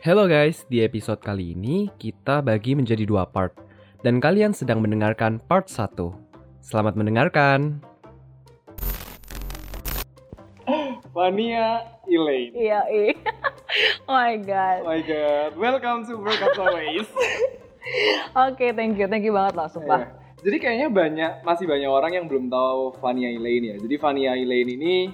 Hello guys, di episode kali ini kita bagi menjadi dua part dan kalian sedang mendengarkan part 1. Selamat mendengarkan. Vania Elaine. Iya, iya. oh my god. Oh my god, welcome to Break Up Always. Oke, thank you. Thank you banget loh, sumpah. Iya. Jadi kayaknya banyak masih banyak orang yang belum tahu Vania Elaine ya. Jadi Vania Elaine ini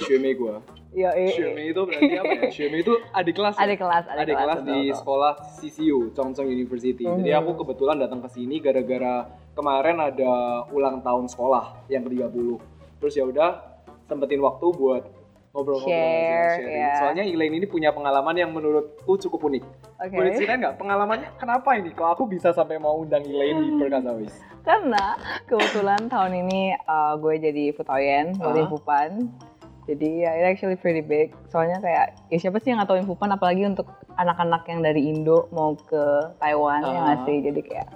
Sheme gue. Iya, iya. Sheme itu berarti apa ya? Sheme itu adik kelas. ya? Adik kelas, adik, Adik kelas di betul. sekolah CCU, Chongcheng University. Jadi Mhm. aku kebetulan datang ke sini gara-gara kemarin ada ulang tahun sekolah yang ke-30. Terus ya udah sempetin waktu buat ngobrol-ngobrol Share, sharing. ya. Soalnya Elaine ini punya pengalaman yang menurutku cukup unik. Oke. Boleh ceritain nggak pengalamannya kenapa ini? Kok aku bisa sampai mau undang Elaine di Perkasawis? Karena kebetulan tahun ini uh, gue jadi Futoyen, Ah. uh. Infupan. Jadi ya it actually pretty big. Soalnya kayak ya siapa sih yang nggak tahu Infupan apalagi untuk anak-anak yang dari Indo mau ke Taiwan ya nggak Ah. sih. Jadi kayak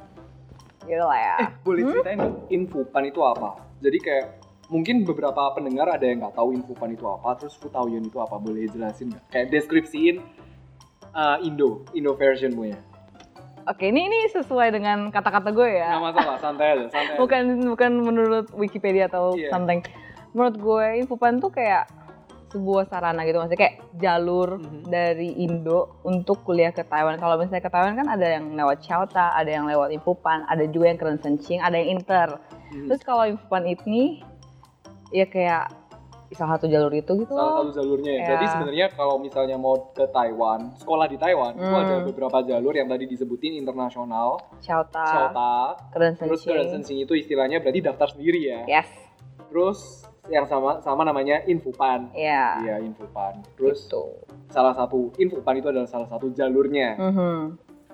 gitu lah ya. Eh, boleh ceritain nggak Infupan itu apa? Jadi kayak mungkin beberapa pendengar ada yang nggak tahu Infupan itu apa, terus Futauyen itu apa? Boleh jelasin nggak? Kayak deskripsiin uh, Indo, Indo versionmu ya. Oke, ini ini sesuai dengan kata-kata gue ya. Nggak masalah, santai aja, santai. aja. bukan bukan menurut Wikipedia atau Iya. something. Menurut gue Infopan tuh kayak sebuah sarana gitu maksudnya kayak jalur Mhm. dari Indo untuk kuliah ke Taiwan. Kalau misalnya ke Taiwan kan ada yang lewat Chauta, ada yang lewat Infopan, ada juga yang keren Sencing, ada yang Inter. Hmm. Terus kalau Infopan ini ya kayak salah satu jalur itu gitu salah satu jalurnya ya. Ya. Jadi sebenarnya kalau misalnya mau ke Taiwan, sekolah di Taiwan itu Hmm. ada beberapa jalur yang tadi disebutin internasional, Chauta, Chota, keren terus ke Sencing. Itu istilahnya berarti daftar sendiri ya. Yes. Terus yang sama sama namanya Infupan. Ya. Iya, Infupan. Terus Gitu. salah satu Infupan itu adalah salah satu jalurnya. Mhm.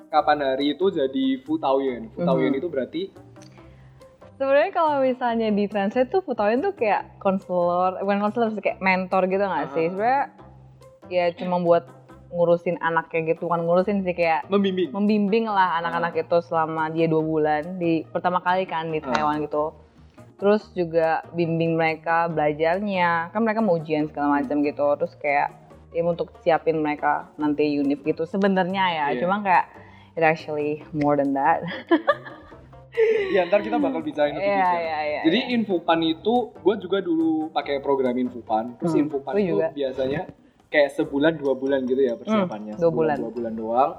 Kapan hari itu jadi Futauyen. Futauyen Mhm. itu berarti Sebenarnya kalau misalnya di translate tuh Futoyen tuh kayak konselor, bukan konselor sih kayak mentor gitu nggak sih? Ah. Sebenarnya ya cuma buat ngurusin anak kayak gitu, kan ngurusin sih kayak membimbing. membimbing lah anak-anak itu selama dia dua bulan di pertama kali kan di Ah. Taiwan gitu. Terus juga bimbing mereka belajarnya, kan mereka mau ujian segala macam gitu. Terus kayak ya untuk siapin mereka nanti univ gitu sebenarnya ya. Iya. Cuma kayak it actually more than that. ya ntar kita bakal bicarain lebih Iya iya iya. Jadi Infupan itu, gue juga dulu pakai program Infupan. Terus Hmm, Infupan gue itu juga. biasanya kayak sebulan dua bulan gitu ya persiapannya. Hmm, dua Sebulan, bulan. Dua bulan doang.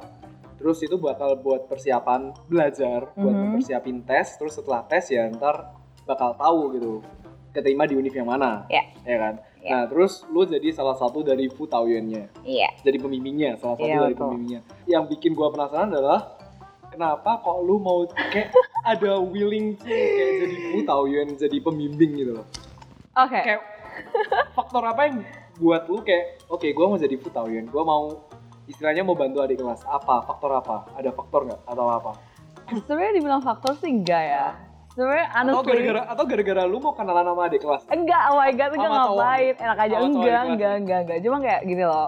Terus itu bakal buat persiapan belajar, buat Mhm. mempersiapin tes. Terus setelah tes ya ntar bakal tahu gitu keterima di univ yang mana, Iya. ya kan? Iya. Nah terus lu jadi salah satu dari Futauyennya, Iya. jadi pembimbingnya, salah satu Iya, dari betul. pembimbingnya. Yang bikin gua penasaran adalah kenapa kok lu mau kayak ada willing to kayak jadi Futauyen, jadi pembimbing gitu loh. Oke. Kayak faktor apa yang buat lu kayak oke gua mau jadi Futauyen, gua mau istilahnya mau bantu adik kelas apa faktor apa ada faktor nggak atau apa Sebenarnya dibilang faktor sih enggak ya. Sebenarnya atau honestly gara-gara atau gara-gara lu mau kenalan sama adik kelas enggak, oh my god, enggak ngapain. Enak aja enggak, enggak, enggak, enggak. Cuma kayak gini loh.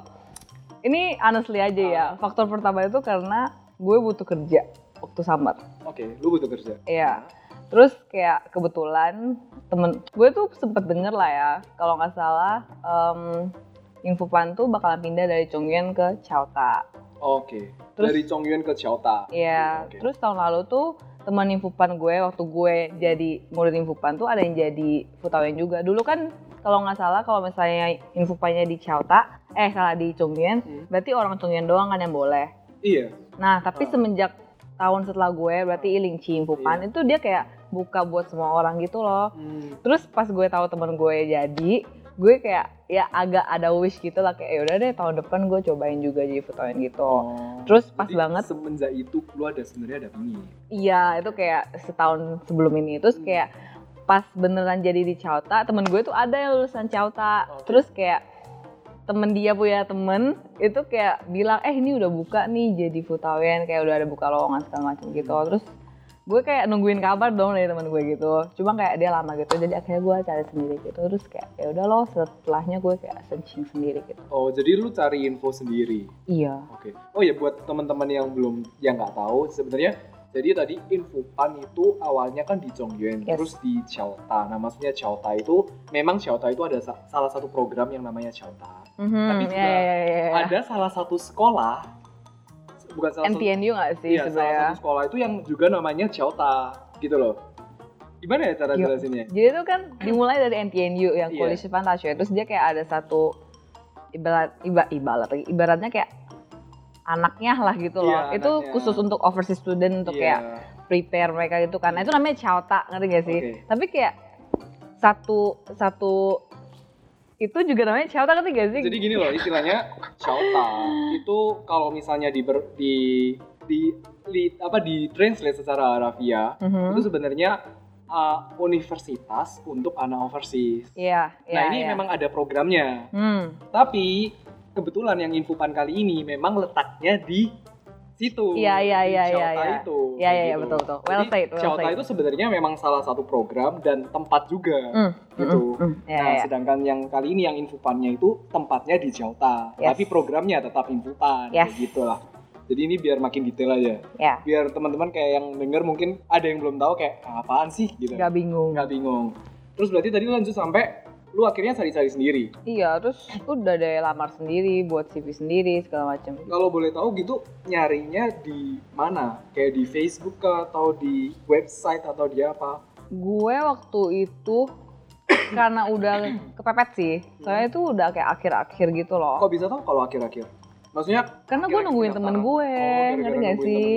Ini honestly aja ya. Faktor pertama itu karena gue butuh kerja waktu summer. oke lu butuh kerja Iya. Terus kayak kebetulan temen gue tuh sempet denger lah ya, kalau nggak salah um, Infopan tuh bakalan pindah dari Chongyuan ke Chauta. oke Terus- dari Chongyuan ke Chota Iya, Oke. terus tahun lalu tuh teman infupan gue waktu gue jadi murid infupan tuh ada yang jadi Futawen juga. Dulu kan kalau nggak salah kalau misalnya infupannya di Chauta, eh salah di Chongyuan, Hmm. berarti orang Chongyuan doang kan yang boleh. iya Nah, tapi Ah. semenjak tahun setelah gue berarti Ilingchi infupan Iya. itu dia kayak buka buat semua orang gitu loh. Hmm. Terus pas gue tahu teman gue jadi, gue kayak ya agak ada wish gitu lah kayak ya udah deh tahun depan gue cobain juga jadi Futawen gitu. Oh. Terus pas Jadi banget semenjak itu lu ada sebenarnya ada ini Iya, itu kayak setahun sebelum ini. Terus Hmm. kayak pas beneran jadi di Chauta, temen gue tuh ada yang lulusan Chauta. Oke. Terus kayak temen dia punya temen itu kayak bilang, eh ini udah buka nih jadi Futawen, kayak udah ada buka lowongan segala macam gitu. Hmm. Terus gue kayak nungguin kabar dong dari temen gue gitu. Cuma kayak dia lama gitu, jadi akhirnya gue cari sendiri gitu. Terus kayak ya udah loh, setelahnya gue kayak searching sendiri gitu. oh jadi lu cari info sendiri Iya. Oke. Oh ya buat teman-teman yang belum yang nggak tahu sebenarnya Jadi tadi Infopan itu awalnya kan di Jongyuan, Yes. terus di Chaota. Nah, maksudnya Chaota itu memang Chaota itu ada sa- salah satu program yang namanya Chaota. Mhm, Tapi juga ya, ya, ya, ya. Ada salah satu sekolah bukan salah satu NTNU nggak sih iya, salah sebenarnya? satu sekolah itu yang juga namanya Chaota gitu loh. Gimana ya cara jelasinnya? Jadi itu kan dimulai dari NTNU yang Iya. Coalition Fantasia, terus dia kayak ada satu ibarat iba, ibarat ibaratnya kayak anaknya lah gitu loh. Iya, itu anaknya. khusus untuk overseas student untuk Iya. kayak prepare mereka gitu kan. Nah, itu namanya Chauta, ngerti gak sih? Oke. Tapi kayak satu satu itu juga namanya Chauta ngerti gak sih? Jadi gini loh istilahnya Chaota itu kalau misalnya di ber- di di, li- apa di translate secara harafiah Mhm. itu sebenarnya uh, universitas untuk anak overseas. Iya, iya. nah ini iya. memang ada programnya, Hmm. tapi kebetulan yang Infopan kali ini memang letaknya di situ. Iya, iya, iya, iya, iya. itu. Iya, iya, iya, gitu. betul, betul. Well Jadi, said, well said. itu sebenarnya memang salah satu program dan tempat juga. Hmm, gitu. hmm, hmm. Iya, nah, iya. sedangkan yang kali ini yang Infopannya itu tempatnya di Chaota, Yes. tapi programnya tetap Infopan, Yes. kayak gitu lah. Jadi ini biar makin detail aja. Ya, Biar teman-teman kayak yang denger mungkin ada yang belum tahu kayak "Ah, apaan sih gitu. nggak bingung. Nggak bingung. Terus berarti tadi lanjut sampai lu akhirnya cari-cari sendiri. Iya, terus udah deh lamar sendiri, buat CV sendiri segala macam. Kalau boleh tahu gitu nyarinya di mana? Kayak di Facebook kah atau di website atau di apa? Gue waktu itu karena udah kepepet sih, soalnya itu udah kayak akhir-akhir gitu loh. Kok bisa tahu kalau akhir-akhir? Maksudnya Karena gue nungguin temen gue, Oh, ngerti gak sih?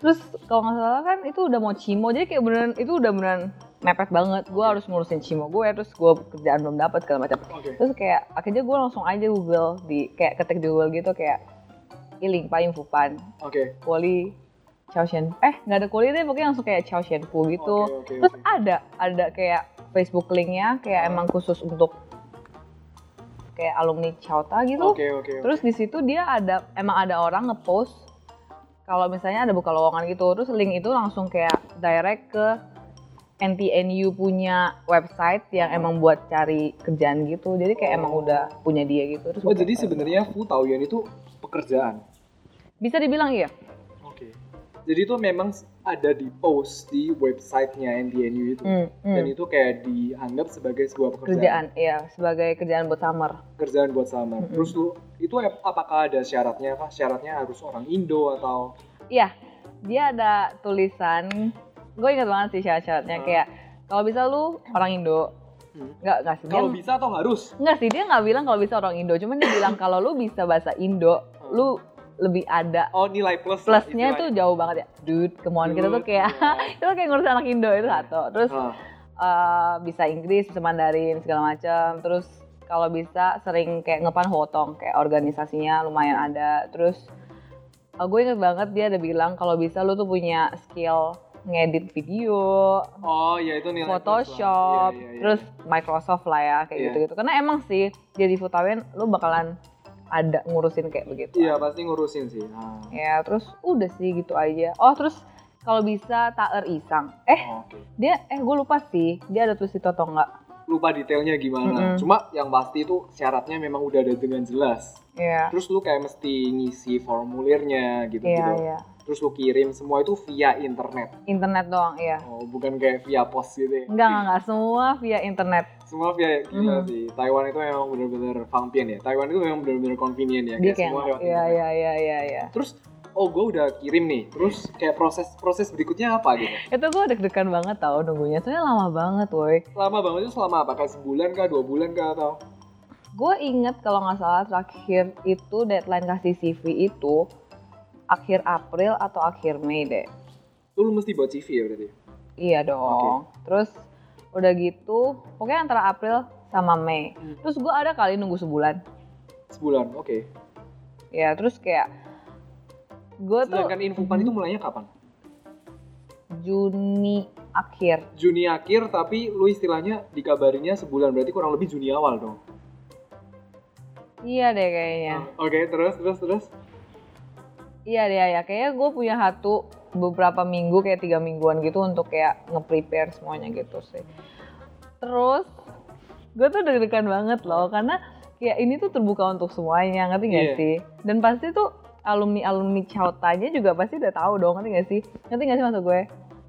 Terus kalau nggak salah kan itu udah mau cimo, jadi kayak beneran itu udah beneran mepet banget. Gue harus ngurusin cimo gue, terus gue kerjaan belum dapat segala macam. Oke. Terus kayak akhirnya gue langsung aja Google di kayak ketik di Google gitu kayak iling payung fupan, Oke. kuali Chao Shen, eh nggak ada kuali deh pokoknya langsung kayak Chao Shen Pu gitu. Oke, oke, Terus oke. ada ada kayak Facebook linknya kayak emang khusus untuk kayak alumni Chauta gitu. Oke, oke. oke. Terus di situ dia ada emang ada orang ngepost kalau misalnya ada buka lowongan gitu, terus link itu langsung kayak direct ke NTNU punya website yang emang buat cari kerjaan gitu. Jadi kayak emang Oh. udah punya dia gitu. Terus Oh, jadi sebenarnya Fu Taoyuan itu pekerjaan. bisa dibilang iya. Oke. Jadi itu memang ada di post di websitenya NTNU itu. Hmm, hmm. Dan itu kayak dianggap sebagai sebuah pekerjaan. Kerjaan, iya sebagai kerjaan buat summer. Kerjaan buat sama. Mm-mm. Terus lu itu ap- apakah ada syaratnya kah? Syaratnya harus orang Indo atau Iya, dia ada tulisan. Gue inget banget sih syarat-syaratnya Hmm. kayak kalau bisa lu orang Indo. Hmm. Nggak, nggak sih. Kalau bisa atau harus? nggak sih, dia nggak bilang kalau bisa orang Indo. Cuman dia bilang kalau lu bisa bahasa Indo, Hmm. lu lebih ada Oh, nilai plus. plusnya tuh istilahnya. jauh banget ya. Dude, kemauan kita tuh kayak iya. itu kayak ngurus anak Indo itu satu. Terus Ah, eh, bisa Inggris, bisa Mandarin segala macam. Terus kalau bisa sering kayak ngepan hotong kayak organisasinya lumayan ada. Terus eh, gue inget banget dia ada bilang kalau bisa lu tuh punya skill ngedit video, Oh, ya itu nilai. Photoshop, Iya, iya, iya. terus Microsoft lah ya kayak Iya. gitu-gitu. Karena emang sih jadi Futawen lu bakalan ada ngurusin kayak begitu. Iya, pasti ngurusin sih. Ah. Ya, terus udah sih gitu aja. Oh, terus kalau bisa taer isang. Eh, Oke. dia eh gue lupa sih. Dia ada tulis itu atau enggak? Lupa detailnya gimana. Mm-mm. Cuma yang pasti itu syaratnya memang udah ada dengan jelas. Iya. Terus lu kayak mesti ngisi formulirnya gitu-gitu. Iya, iya. Terus lu kirim semua itu via internet. Internet doang, iya. Oh, bukan kayak via pos gitu ya. Enggak, enggak. Semua via internet. Semua via gila Mhm. sih. Taiwan itu memang bener-bener fangpian ya. Taiwan itu memang bener-bener convenient ya. Dia Kayak semua lewat iya, iya, iya, iya, iya. Terus oh gue udah kirim nih. Terus kayak proses proses berikutnya apa gitu? Itu gue deg-degan banget tau nunggunya. Soalnya lama banget, woi. Lama banget itu selama apa? Kayak sebulan kah, dua bulan kah atau? Gue inget kalau nggak salah terakhir itu deadline kasih CV itu akhir April atau akhir Mei deh. Lu mesti buat CV ya berarti? Iya dong. Terus udah gitu, pokoknya antara April sama Mei. Hmm. Terus gue ada kali nunggu sebulan. Sebulan, oke. Ya terus kayak gue tuh Sedangkan infopan itu mulainya kapan? Juni akhir. Juni akhir tapi lu istilahnya dikabarinya sebulan berarti kurang lebih Juni awal dong. Iya deh kayaknya. Oke, terus terus terus. Iya deh ya. Kayaknya gue punya satu beberapa minggu kayak tiga mingguan gitu untuk kayak nge-prepare semuanya gitu sih. Terus gue tuh deg-degan banget loh karena kayak ini tuh terbuka untuk semuanya ngerti gak Iya. sih? Dan pasti tuh alumni alumni Chautanya juga pasti udah tahu dong ngerti gak sih ngerti gak sih maksud gue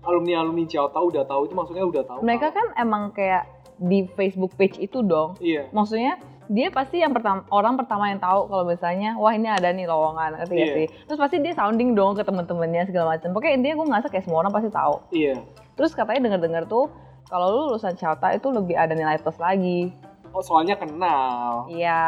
alumni alumni Ciota udah tahu itu maksudnya udah tahu mereka kan emang kayak di Facebook page itu dong iya maksudnya dia pasti yang pertama orang pertama yang tahu kalau misalnya wah ini ada nih lowongan ngerti gak Iya. sih? Terus pasti dia sounding dong ke temen-temennya segala macam pokoknya intinya gue ngerasa kayak semua orang pasti tahu. Iya. Terus katanya denger-dengar tuh kalau lu lulusan Chauta itu lebih ada nilai plus lagi oh soalnya kenal. Iya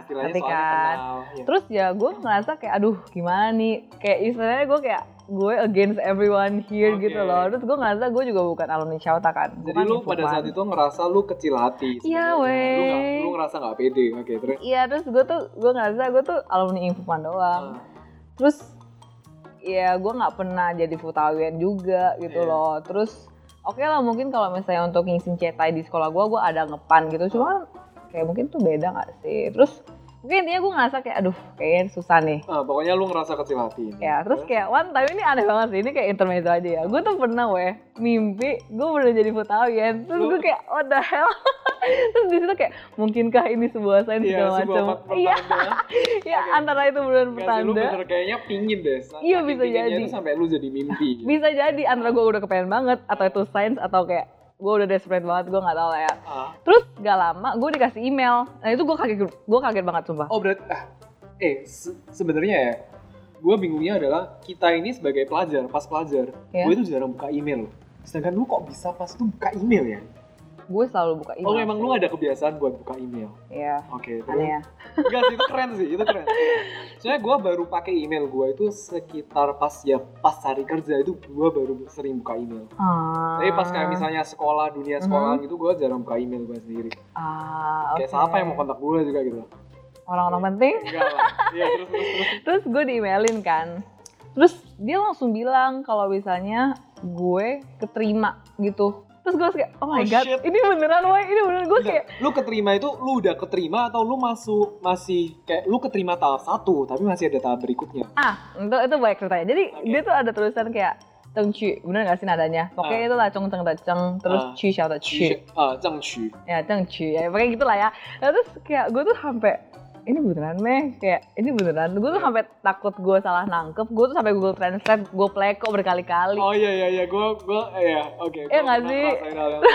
istilahnya ngerti soalnya kan? kenal Iya. terus ya gue ngerasa kayak aduh gimana nih? Kayak istilahnya gue kayak gue against everyone here Oke. gitu loh. Terus gue ngerasa gue juga bukan alumni Chauta kan? Jadi bukan lu pada Infopan. saat itu ngerasa lu kecil hati Iya, lu weh. nggak lu ngerasa nggak pede. Oke terus? Iya terus gue tuh gue ngerasa gue tuh alumni Infopan doang. Ah, terus ya gue nggak pernah jadi futawian juga gitu Iya. loh. Terus oke lah mungkin kalau misalnya untuk ngisiin cetai di sekolah gue gue ada ngepan gitu. Cuma kayak mungkin tuh beda nggak sih? Terus mungkin intinya gue ngerasa kayak aduh kayaknya susah nih ah, pokoknya lu ngerasa kecil hati ya terus kayak one time ini aneh banget sih ini kayak intermezzo aja ya gue tuh pernah weh mimpi gue bener jadi futawian terus gue kayak what the hell terus di situ kayak mungkinkah ini sebuah sign Iya, segala sebuah macam per- iya pertanda. ya antara itu bener Nggak sih, lu pertanda bener kayaknya pingin deh. Iya, bisa jadi. sampai lu jadi mimpi. gitu. bisa jadi antara gue udah kepengen banget atau itu signs atau kayak gue udah desperate banget gue nggak tahu lah ya Ah. terus gak lama gue dikasih email nah itu gue kaget gue kaget banget sumpah Oh berarti, ah, eh se- sebenarnya ya, gue bingungnya adalah kita ini sebagai pelajar, pas pelajar, Iya. gue itu jarang buka email. Sedangkan lu kok bisa pas tuh buka email ya? Gue selalu buka email Oh emang lu ada kebiasaan buat buka email? ya Oke, terus? aneh ya Enggak sih, itu keren sih, itu keren. Soalnya gue baru pakai email gue itu sekitar pas ya pas cari kerja itu gue baru sering buka email. ah, Tapi pas kayak misalnya sekolah, dunia sekolah gitu, gue jarang buka email gue sendiri. ah, Kayak oke. siapa yang mau kontak gue juga gitu. orang-orang penting Enggak lah. Iya, terus terus terus. terus gue di emailin kan terus dia langsung bilang kalau misalnya gue keterima gitu terus gue kayak oh my Oh, god shit. ini beneran woy ini beneran gue kayak lu keterima itu lu udah keterima atau lu masuk masih kayak lu keterima tahap satu tapi masih ada tahap berikutnya ah itu itu baik ceritanya jadi Oke. dia tuh ada tulisan kayak Ceng bener gak sih nadanya? Pokoknya Ah. itu lah Ceng Da Ceng, terus Ah. Cu Xiao ah zheng qu Ya Ceng Cu, ya pokoknya gitu lah ya. Nah, terus kayak gue tuh sampai ini beneran meh, kayak ini beneran. Gue tuh Iya. sampai takut gue salah nangkep, gue tuh sampai Google Translate, gue pleko berkali-kali. oh iya iya iya gua gua iya oke Iya nggak sih?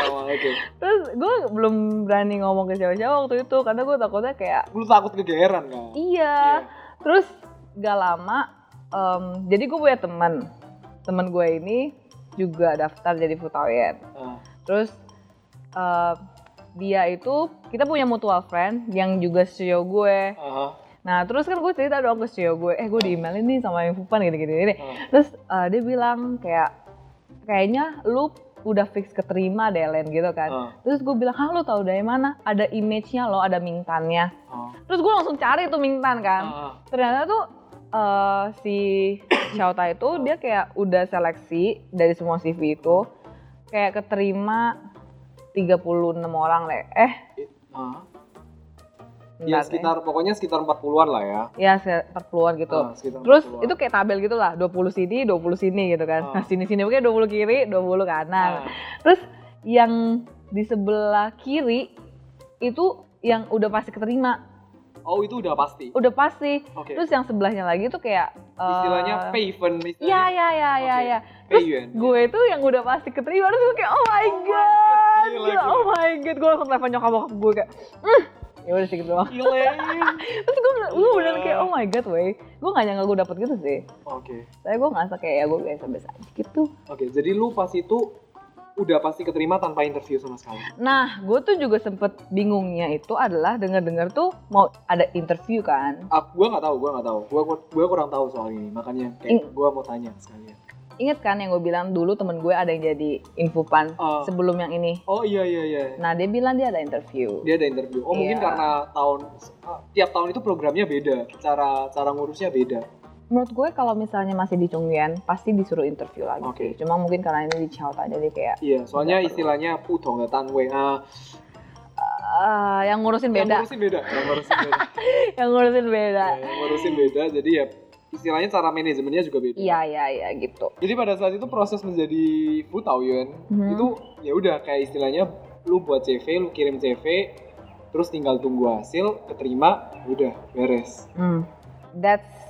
Terus gue belum berani ngomong ke siapa-siapa waktu itu karena gue takutnya kayak lu takut kegeeran kan iya. Terus gak lama, em, jadi gue punya teman, teman gue ini juga daftar jadi futawian. Ah, Terus eh, dia itu kita punya mutual friend yang juga CEO gue. aha, Nah terus kan gue cerita dong ke CEO gue, eh gue di email ini sama Infopan gini-gini. gini. ah. Terus eh, dia bilang kayak kayaknya lu udah fix keterima deh Len gitu kan. Ah. Terus gue bilang, ah lu tahu dari mana? Ada image-nya loh, ada Mingtannya. Ah, Terus gue langsung cari tuh Mingtan kan. ah, Ternyata tuh eh, si Xiaota itu dia kayak udah seleksi dari semua CV itu. Kayak keterima 36 orang deh. Eh, ya sekitar pokoknya sekitar 40-an lah ya Ya, sekitar 40-an gitu. Ah, sekitar Terus 40-an. itu kayak tabel gitu lah, 20 sini, 20 sini gitu kan. Ah. Nah, sini-sini pokoknya 20 kiri, 20 kanan. Ah, Terus yang di sebelah kiri itu yang udah pasti keterima, oh itu udah pasti udah pasti. oke Terus yang sebelahnya lagi tuh kayak eh, istilahnya payment Iya, istilahnya iya, iya, iya, iya. Terus Payyuan. gue tuh yang udah pasti keterima terus gue kayak oh my Oh my god, God, gila, oh my god, gue langsung telepon nyokap bokap gue kayak, hmm, ya udah sih gitu doang. Gile. Terus gue gue bener Iya. kayak oh my god, wey, gue gak nyangka gue dapet gitu sih. oke Tapi gue ngerasa kayak ya gue biasa-biasa aja gitu. Oke, jadi lu pas itu udah pasti keterima tanpa interview sama sekali. Nah, gue tuh juga sempet bingungnya itu adalah denger-dengar tuh mau ada interview kan. Ah, gua nggak tahu, gua nggak tahu. Gua gua kurang tahu soal ini, makanya kayak gua mau tanya sekalian. Ingat kan yang gue bilang dulu temen gue ada yang jadi infopan Ah. sebelum yang ini. Oh iya iya iya. Nah, dia bilang dia ada interview. Dia ada interview. Oh mungkin Iya. karena tahun ah, tiap tahun itu programnya beda, cara cara ngurusnya beda. Menurut gue kalau misalnya masih di Chongyan pasti disuruh interview lagi. Oke. sih. Cuma mungkin karena ini di Chauta jadi kayak Iya, soalnya istilahnya putong de tanwe. Ah, ah, yang ngurusin yang beda, ngurusin beda, yang ngurusin beda. yang ngurusin beda. Ya, yang ngurusin beda. Jadi ya istilahnya cara manajemennya juga beda. Iya iya iya gitu. Jadi pada saat itu proses menjadi Futauyen Mhm. itu ya udah kayak istilahnya lu buat CV, lu kirim CV, terus tinggal tunggu hasil, keterima, udah beres. Hmm. That's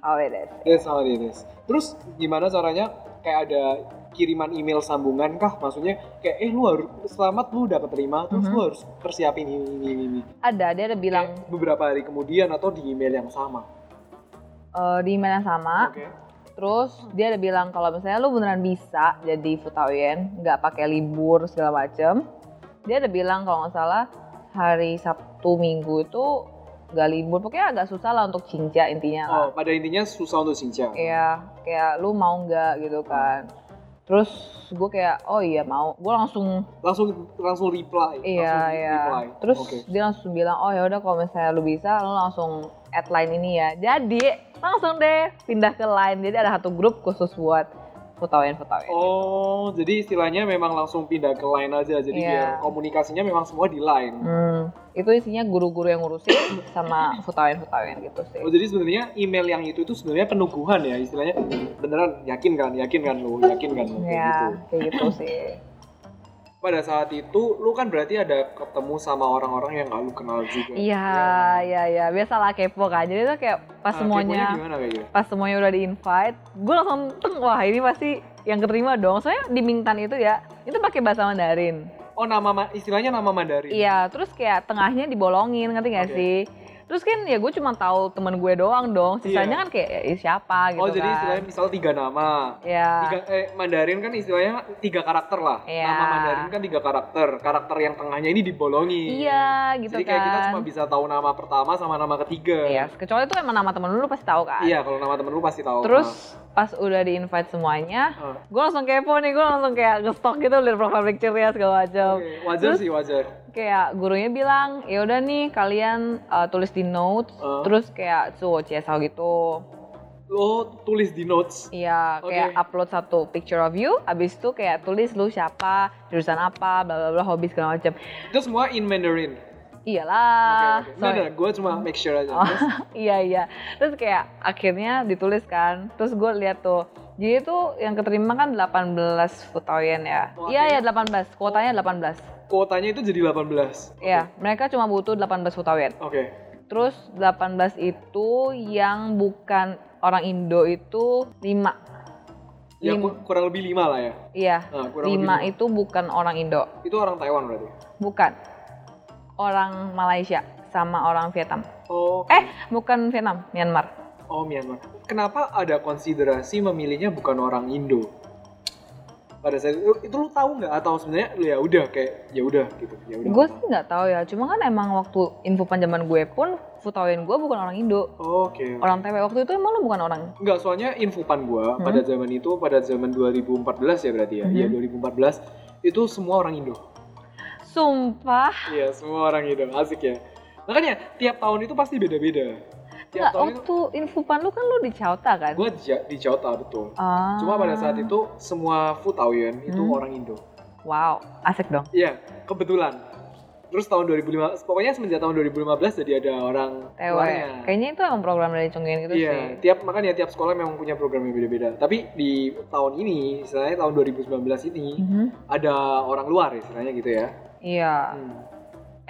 how it is. That's how it is. Terus gimana caranya kayak ada kiriman email sambungan kah? Maksudnya kayak eh lu harus selamat lu udah keterima terus Mhm. lu harus persiapin ini ini ini. ini. Ada, dia ada bilang Kayak beberapa hari kemudian atau di email yang sama. eh, di email yang sama, Oke. terus dia ada bilang kalau misalnya lu beneran bisa jadi Futawien, nggak pakai libur segala macem, dia ada bilang kalau nggak salah hari Sabtu Minggu itu nggak libur, pokoknya agak susah lah untuk cinca intinya lah. Oh, pada intinya susah untuk sincang. Kayak kayak lu mau nggak gitu kan. Terus gue kayak oh iya mau, gue langsung Langsung langsung reply. Iya langsung iya. reply. Terus Oke. dia langsung bilang oh ya udah kalau misalnya lu bisa lu langsung add line ini ya. Jadi langsung deh pindah ke line. Jadi ada satu grup khusus buat fotoin fotoin. Oh, jadi istilahnya memang langsung pindah ke line aja. Jadi Iya. biar komunikasinya memang semua di line. Hmm, itu isinya guru-guru yang ngurusin sama fotoin fotoin gitu sih. Oh jadi sebenarnya email yang itu itu sebenarnya penuguhan ya istilahnya beneran yakin kan yakin kan lu yakin kan lu kayak Ya gitu. kayak gitu sih. Pada saat itu lu kan berarti ada ketemu sama orang-orang yang gak lu kenal juga. Iya Ya. iya iya biasalah kepo kan. Jadi tuh kayak pas Nah, semuanya gimana kayak gitu? pas semuanya udah di invite, gue langsung teng wah ini pasti yang keterima dong. Soalnya di Mingtan itu ya itu pakai bahasa Mandarin. Oh nama ma- istilahnya nama Mandarin. Iya, terus kayak tengahnya dibolongin, ngerti gak Oke. sih? Terus kan ya gue cuma tahu temen gue doang dong, sisanya Iya. kan kayak ya, siapa gitu oh jadi kan. istilahnya misal tiga nama. Iya. Tiga, eh, Mandarin kan istilahnya tiga karakter lah. Iya. Nama Mandarin kan tiga karakter. Karakter yang tengahnya ini dibolongi. Iya, gitu Jadi kayak kita kan. cuma bisa tahu nama pertama sama nama ketiga. Iya, kecuali itu emang nama temen lu, lu pasti tahu kan. Iya, kalau nama temen lu pasti tahu. Terus pas udah di invite semuanya, Ah. gue langsung kepo nih, gue langsung kayak nge-stalk gitu liat profile picture-nya segala macam. Oke, wajar Terus- sih wajar. Kayak gurunya bilang, ya udah nih kalian uh, tulis di notes, Ah. terus kayak cuo CSL gitu. Lo tulis di notes. Iya, kayak upload satu picture of you, abis itu kayak tulis lu siapa, jurusan apa, bla bla bla, hobi segala macam. Itu semua in Mandarin. Iyalah. Nggak, sorry. nggak, gue cuma make sure aja. Oh, Terus, iya iya. Terus kayak akhirnya ditulis kan. Terus gue lihat tuh. Jadi tuh yang keterima kan 18 Futoyen ya. Oh, Iya iya akhirnya- 18. Kuotanya 18. Kuotanya itu jadi 18. Oke. Iya, mereka cuma butuh 18 Futoyen. Oke. Terus 18 itu yang bukan orang Indo itu 5. Ya Lim- ku- kurang lebih 5 lah ya. Iya. Nah, kurang 5 lebih itu bukan orang Indo. Itu orang Taiwan berarti. Bukan. Orang Malaysia sama orang Vietnam. Oh. Eh, bukan Vietnam, Myanmar. Oh, Myanmar. Kenapa ada konsiderasi memilihnya bukan orang Indo? Pada saat itu, itu lu tahu nggak atau sebenarnya lu ya udah kayak ya udah gitu ya udah Gue sih nggak tahu ya, cuma kan emang waktu info panjaman gue pun Futawin gue bukan orang Indo. Oke. Orang TW waktu itu emang lu bukan orang Enggak, soalnya infopan gua Hmm. pada zaman itu pada zaman 2014 ya berarti ya. Iya, Mhm. 2014 itu semua orang Indo. Sumpah. Iya, semua orang Indo. Asik ya. Makanya tiap tahun itu pasti beda-beda. Nggak, tahun itu waktu infopan lu kan lu di Chauta kan? gua di, di Jakarta betul. Ah. Cuma pada saat itu semua Futawien itu Hmm. orang Indo. Wow, asik dong. Iya, kebetulan. Terus tahun 2015, pokoknya semenjak tahun 2015 jadi ada orang luarnya. Kayaknya itu emang program dari Chongqing gitu Iya, sih. tiap makanya tiap sekolah memang punya program yang beda-beda. Tapi di tahun ini, istilahnya tahun 2019 ini Mhm. ada orang luar istilahnya gitu ya. Iya. Hmm.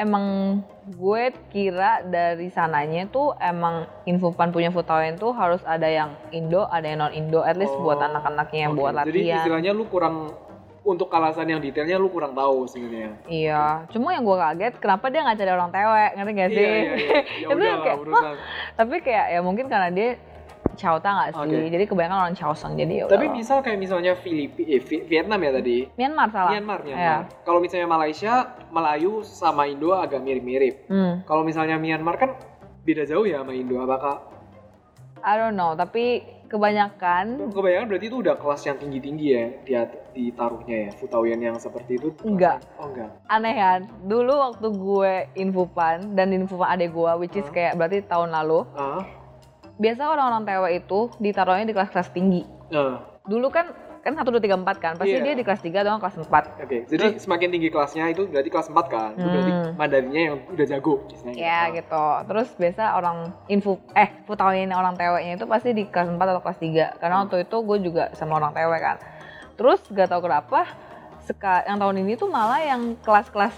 Emang gue kira dari sananya tuh emang Infopan punya Futawin tuh harus ada yang Indo, ada yang non Indo, at least Oh, buat anak-anaknya yang Oke, buat Jadi latihan. istilahnya lu kurang untuk alasan yang detailnya lu kurang tahu sebenarnya. Iya, cuma yang gue kaget kenapa dia nggak cari orang tewe, ngerti gak sih? Iya, iya, iya. Ya Itu udah lah kayak. Tapi kayak ya mungkin karena dia Chauta nggak sih, Oke. jadi kebanyakan orang Chaoseng jadi ya Tapi misal kayak misalnya Filipina, eh, Vi- Vietnam ya tadi. Myanmar salah. Myanmar. Myanmar. Kalau misalnya Malaysia, Melayu sama Indo agak mirip-mirip. Hmm, Kalau misalnya Myanmar kan beda jauh ya sama Indo. Apakah I don't know, tapi kebanyakan kebanyakan berarti itu udah kelas yang tinggi-tinggi ya dia ditaruhnya ya Futawien yang seperti itu? Enggak. Oh enggak. aneh kan. Dulu waktu gue infopan dan infopan adek gue, which is Huh? kayak berarti tahun lalu, Ah, biasa orang-orang tewe itu ditaruhnya di kelas-kelas tinggi. nah, Dulu kan kan satu dua tiga empat kan, pasti Iya. dia di kelas 3 atau kelas 4 oke. Jadi semakin tinggi kelasnya itu berarti kelas 4 kan? Itu berarti Hmm. Mandarinnya yang udah jago. istilahnya Ya gitu. gitu. Terus biasa orang info eh Futawin orang teweknya itu pasti di kelas 4 atau kelas 3. Karena Hmm. waktu itu gue juga sama orang tewe kan. Terus gak tau kenapa seka, yang tahun ini tuh malah yang kelas-kelas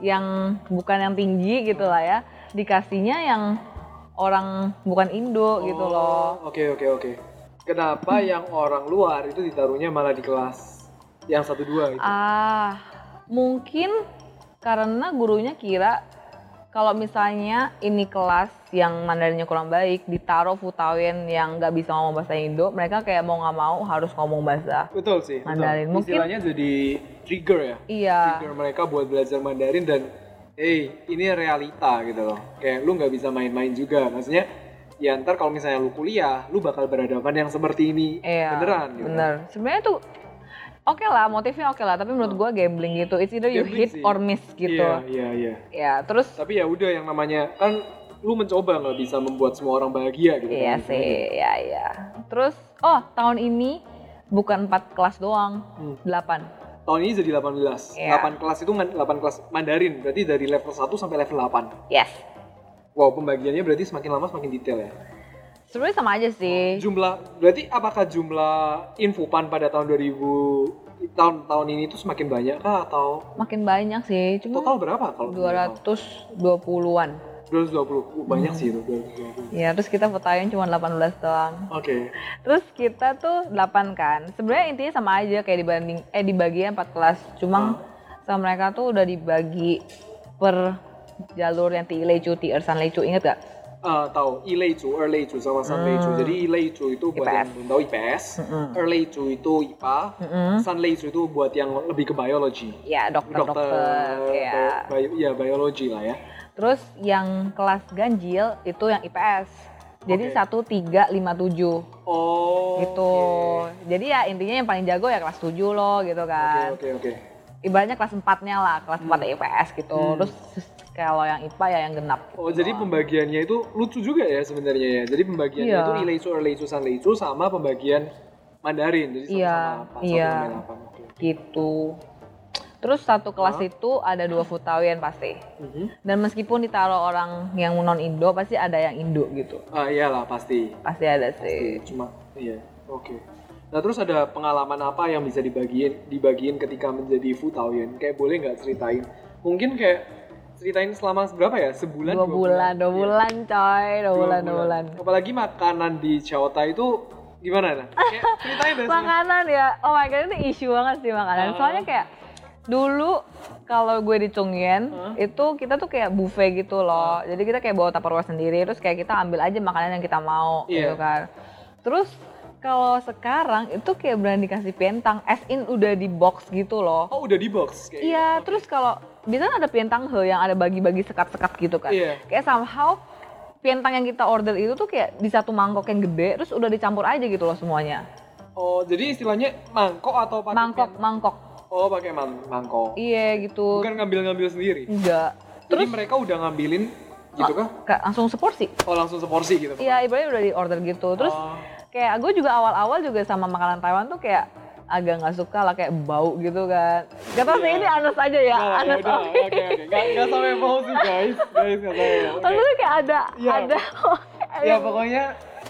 yang bukan yang tinggi gitu lah ya. Dikasihnya yang orang bukan Indo gitu loh. Oh, Oke oke oke. Kenapa yang orang luar itu ditaruhnya malah di kelas yang satu dua itu? Ah, mungkin karena gurunya kira kalau misalnya ini kelas yang Mandarinnya kurang baik, ditaruh Futawien yang nggak bisa ngomong bahasa Indo, mereka kayak mau nggak mau harus ngomong bahasa. Betul sih. betul. Mandarin. Mungkin- Istilahnya jadi trigger ya. Iya, Trigger mereka buat belajar Mandarin dan, hey ini realita gitu loh. Kayak lu nggak bisa main-main juga. Maksudnya, ya ntar kalau misalnya lu kuliah, lu bakal berhadapan yang seperti ini iya. beneran gitu. Bener. Sebenarnya tuh oke lah, motifnya oke lah, tapi menurut gua gambling gitu. It's either you Gambling hit sih. or miss gitu. Iya iya iya. Ya, terus Tapi ya udah yang namanya kan lu mencoba nggak bisa membuat semua orang bahagia gitu. Iya kan. sih, ya ya. Terus, oh tahun ini bukan 4 kelas doang, Hmm. 8. Tahun ini jadi 18. Iya. 8 kelas itu man- 8 kelas Mandarin. Berarti dari level 1 sampai level 8. Yes. Wow, pembagiannya berarti semakin lama semakin detail ya. Sebenarnya sama aja sih. Jumlah berarti apakah jumlah infopan pada tahun 2000 tahun tahun ini tuh semakin banyak kah atau Makin banyak sih, cuma total berapa kalau 220-an. 220 Uh, banyak Hmm. sih itu 220. Ya, terus kita fotoin cuma 18 doang. Oke. Terus kita tuh 8 kan. Sebenarnya intinya sama aja kayak dibanding eh dibagi 4 kelas. Cuma sama mereka tuh udah dibagi per jalur yang Ti Leicu, Ti Ersan Leicu, inget gak? Ah, tahu Ileicu, Erleicu sama Sanleicu. Hmm. Jadi Ileicu itu buat IPS. yang belum tahu IPS. Erleicu itu IPA. Sanleicu itu buat yang lebih ke biology. Ya, dokter-dokter. Ya. bio, ya biology lah ya. Terus yang kelas ganjil itu yang IPS. Jadi satu tiga lima tujuh Oh. gitu. oke. Jadi ya intinya yang paling jago ya kelas 7 loh gitu Oke kan. oke oke. Ibaratnya kelas 4-nya lah, kelas 4 IPS gitu. Hmm. Terus kalau yang IPA ya yang genap. Oh jadi pembagiannya itu lucu juga ya sebenarnya ya. Jadi pembagiannya Iya. itu Ileicu, Erleicu, Sanleicu sama pembagian Mandarin. Jadi sama-sama Iya, apa, iya. gitu. Terus satu kelas Hah? itu ada dua Futawien pasti. Mhm. Dan meskipun ditaruh orang yang non Indo pasti ada yang Indo gitu. Ah iyalah pasti. Pasti ada Pasti. sih. Cuma iya. Oke. Nah terus ada pengalaman apa yang bisa dibagiin dibagiin ketika menjadi Futawien? Kayak boleh nggak ceritain? Mungkin kayak ceritain selama berapa ya? Sebulan? Dua bulan, dua Iya. bulan coy, dua bulan, dua bulan. Apalagi makanan di Chota itu gimana? Nah? Kayak ceritain deh. Makanan ya, oh my god itu isu banget sih makanan. Ah. Soalnya kayak dulu kalau gue di Chungyen Hah? itu kita tuh kayak buffet gitu loh. Jadi kita kayak bawa tupperware sendiri, terus kayak kita ambil aja makanan yang kita mau Iya. gitu kan. Terus kalau sekarang itu kayak berani dikasih pentang, as in udah di box gitu loh. Oh udah di box kayak Iya, gitu. terus kalau biasanya ada pentang he yang ada bagi-bagi sekat-sekat gitu kan. Iya. Kayak somehow pentang yang kita order itu tuh kayak di satu mangkok yang gede, terus udah dicampur aja gitu loh semuanya. Oh jadi istilahnya mangkok atau pakai Mangkok, pen- mangkok. Oh pakai man- mangkok. Iya gitu. Bukan ngambil-ngambil sendiri. Enggak. Jadi mereka udah ngambilin gitu kah? Kayak langsung seporsi. Oh langsung seporsi gitu? Iya, ibaratnya udah di order gitu. Terus Oh. Kayak gue juga awal-awal juga sama makanan Taiwan tuh kayak agak nggak suka lah kayak bau gitu kan. Gak tau sih Iya. ini anus aja ya, Nggak, anus yaudah, oke. Oke oke. Gak gak sampai mau sih guys. Guys gak sampai mau. Oke. Maksudnya kayak ada Iya. ada Ya pokoknya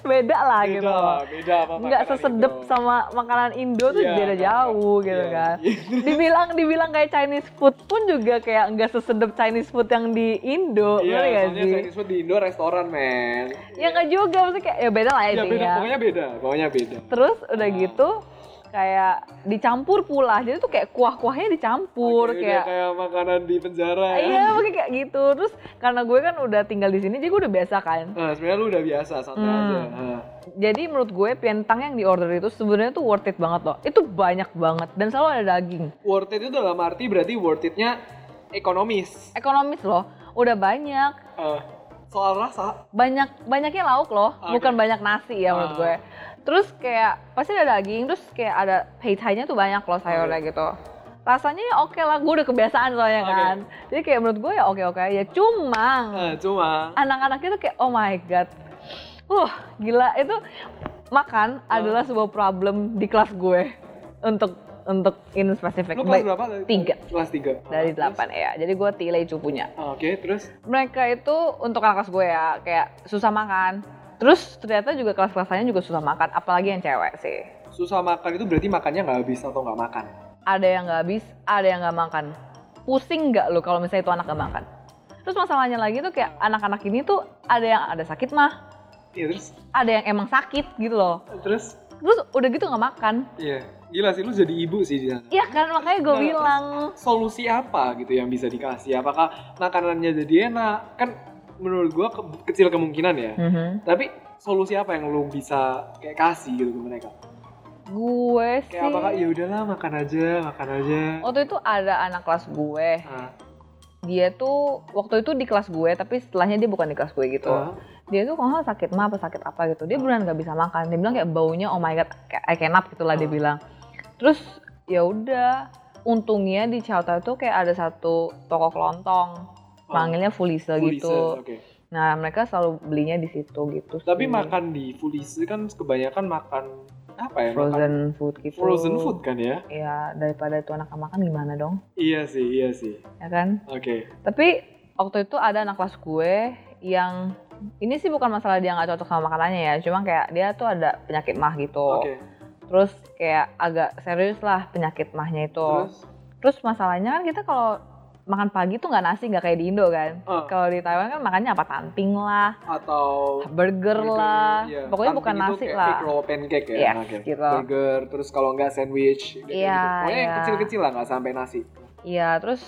beda lah beda gitu. lah, beda apa nggak makanan sesedep itu. sama makanan Indo tuh Iya, beda nggak, jauh nggak. gitu Iya, kan. iya. dibilang dibilang kayak Chinese food pun juga kayak nggak sesedep Chinese food yang di Indo, Iya, nggak soalnya sih? Chinese food di Indo restoran, men. Ya nggak juga, maksudnya kayak ya beda lah Ya beda, intinya. pokoknya beda, pokoknya beda. Terus udah Ah. gitu kayak dicampur pula, jadi tuh kayak kuah-kuahnya dicampur Oke, kayak. kayak makanan di penjara ya. Iya, makanya kayak gitu. Terus karena gue kan udah tinggal di sini, jadi gue udah biasa kan. Nah, sebenarnya lu udah biasa, santai Hmm. aja. Nah. Jadi menurut gue pentang yang di order itu sebenarnya tuh worth it banget loh. Itu banyak banget dan selalu ada daging. Worth it itu dalam arti berarti worth it-nya ekonomis. Ekonomis loh. Udah banyak. Eh, soal rasa, Banyak banyaknya lauk loh, Oke. bukan banyak nasi ya menurut Ah. gue. Terus kayak pasti ada daging, terus kayak ada pei-nya tuh banyak loh sayurnya gitu. Rasanya ya oke lah, gue udah kebiasaan soalnya Oke. kan. Jadi kayak menurut gue ya oke-oke aja. Cuma eh, cuma anak-anaknya tuh kayak oh my god. Uh, gila itu makan Ah. adalah sebuah problem di kelas gue untuk untuk in spesifik. lu kelas berapa? Tiga Kelas 3. dari delapan ya. Jadi gue tile punya. Oke, terus Mereka itu untuk anak kelas gue ya kayak susah makan. Terus ternyata juga kelas-kelas lainnya juga susah makan, apalagi yang cewek sih. susah makan itu berarti makannya nggak habis atau nggak makan? Ada yang nggak habis, ada yang nggak makan. Pusing nggak lo kalau misalnya itu anak nggak makan? terus masalahnya lagi tuh kayak anak-anak ini tuh ada yang ada sakit mah Iya terus ada yang emang sakit gitu loh terus terus udah gitu nggak makan iya gila sih lu jadi ibu sih di sana. iya kan makanya gue Nah, bilang Solusi apa gitu yang bisa dikasih? Apakah makanannya jadi enak? Kan menurut gua ke- kecil kemungkinan ya. Mhm. Tapi solusi apa yang lu bisa kayak kasih gitu ke mereka? gue sih Kayak apakah ya udahlah makan aja, makan aja. waktu itu ada anak kelas gue Ah, dia tuh waktu itu di kelas gue tapi setelahnya dia bukan di kelas gue gitu ah, dia tuh kalau sakit mah apa sakit apa gitu dia beneran nggak bisa makan dia bilang kayak baunya oh my god kayak I cannot gitu lah dia Ah. bilang terus ya udah untungnya di Chowta itu kayak ada satu toko kelontong manggilnya Fulise Ah. Fulise, gitu Oke. nah mereka selalu belinya di situ gitu Tapi sih. makan di Fulise kan kebanyakan makan apa ya? Makan frozen food gitu frozen food kan ya? ya daripada itu anak makan gimana dong Iya sih, iya sih. ya kan Oke. Tapi waktu itu ada anak kelas gue yang ini sih bukan masalah dia nggak cocok sama makanannya ya, cuma kayak dia tuh ada penyakit mah gitu. Oke. Terus kayak agak serius lah penyakit mahnya itu. Terus Terus masalahnya kan kita kalau makan pagi tuh nggak nasi nggak kayak di Indo kan. Ah. Kalau di Taiwan kan makannya apa tanting lah, atau burger, lah, iya. pokoknya Tanting bukan nasi kayak lah. Roll pancake ya, Yes, anaknya. gitu. Burger, terus kalau nggak sandwich. Gitu, Iya, gitu. Pokoknya yang iya. kecil-kecil lah, nggak sampai nasi. Iya, terus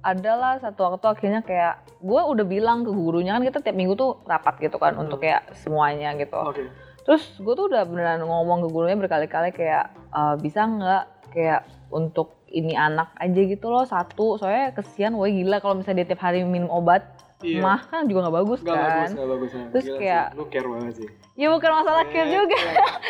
adalah satu waktu akhirnya kayak gue udah bilang ke gurunya kan kita tiap minggu tuh rapat gitu kan Hmm. untuk kayak semuanya gitu. Oke. Terus gue tuh udah beneran ngomong ke gurunya berkali-kali kayak "Eh, bisa nggak kayak untuk ini anak aja gitu loh satu soalnya kesian woi gila kalau misalnya dia tiap hari minum obat Iya. mah kan juga nggak bagus Nggak kan bagus, nggak bagus. ya. Terus Gila kayak- sih, lu care banget sih. ya bukan masalah care Iya, juga.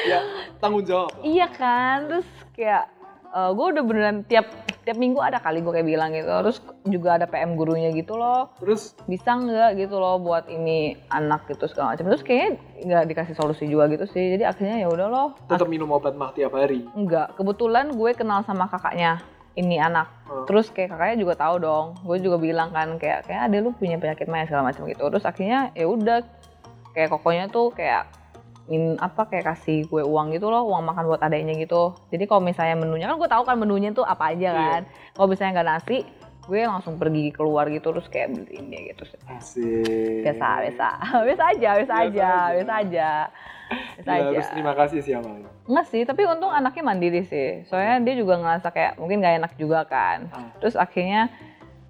Ya, tanggung jawab. lah. iya kan terus kayak gue udah beneran tiap tiap minggu ada kali gue kayak bilang gitu terus juga ada PM gurunya gitu loh Terus bisa nggak gitu loh buat ini anak gitu segala macam terus kayaknya nggak dikasih solusi juga gitu sih jadi akhirnya ya udah loh tetap minum obat mah tiap hari. Enggak, kebetulan gue kenal sama kakaknya ini anak. Oh. Terus kayak kakaknya juga tahu dong. Gue juga bilang kan kayak kayak ada lu punya penyakit mah segala macam gitu. Terus akhirnya ya udah kayak kokonya tuh kayak min apa kayak kasih gue uang gitu loh, uang makan buat adanya gitu. Jadi kalau misalnya menunya kan gue tahu kan menunya tuh apa aja Iya. kan. Kalau misalnya nggak nasi, gue langsung pergi keluar gitu terus kayak beliin dia gitu. Asik. Biasa, biasa. Biasa aja, biasa Biasa aja, aja. biasa aja. Ya, harus terima kasih sih Amal. Enggak sih, tapi untung anaknya mandiri sih. Soalnya dia juga ngerasa kayak mungkin gak enak juga kan. Ah. Terus akhirnya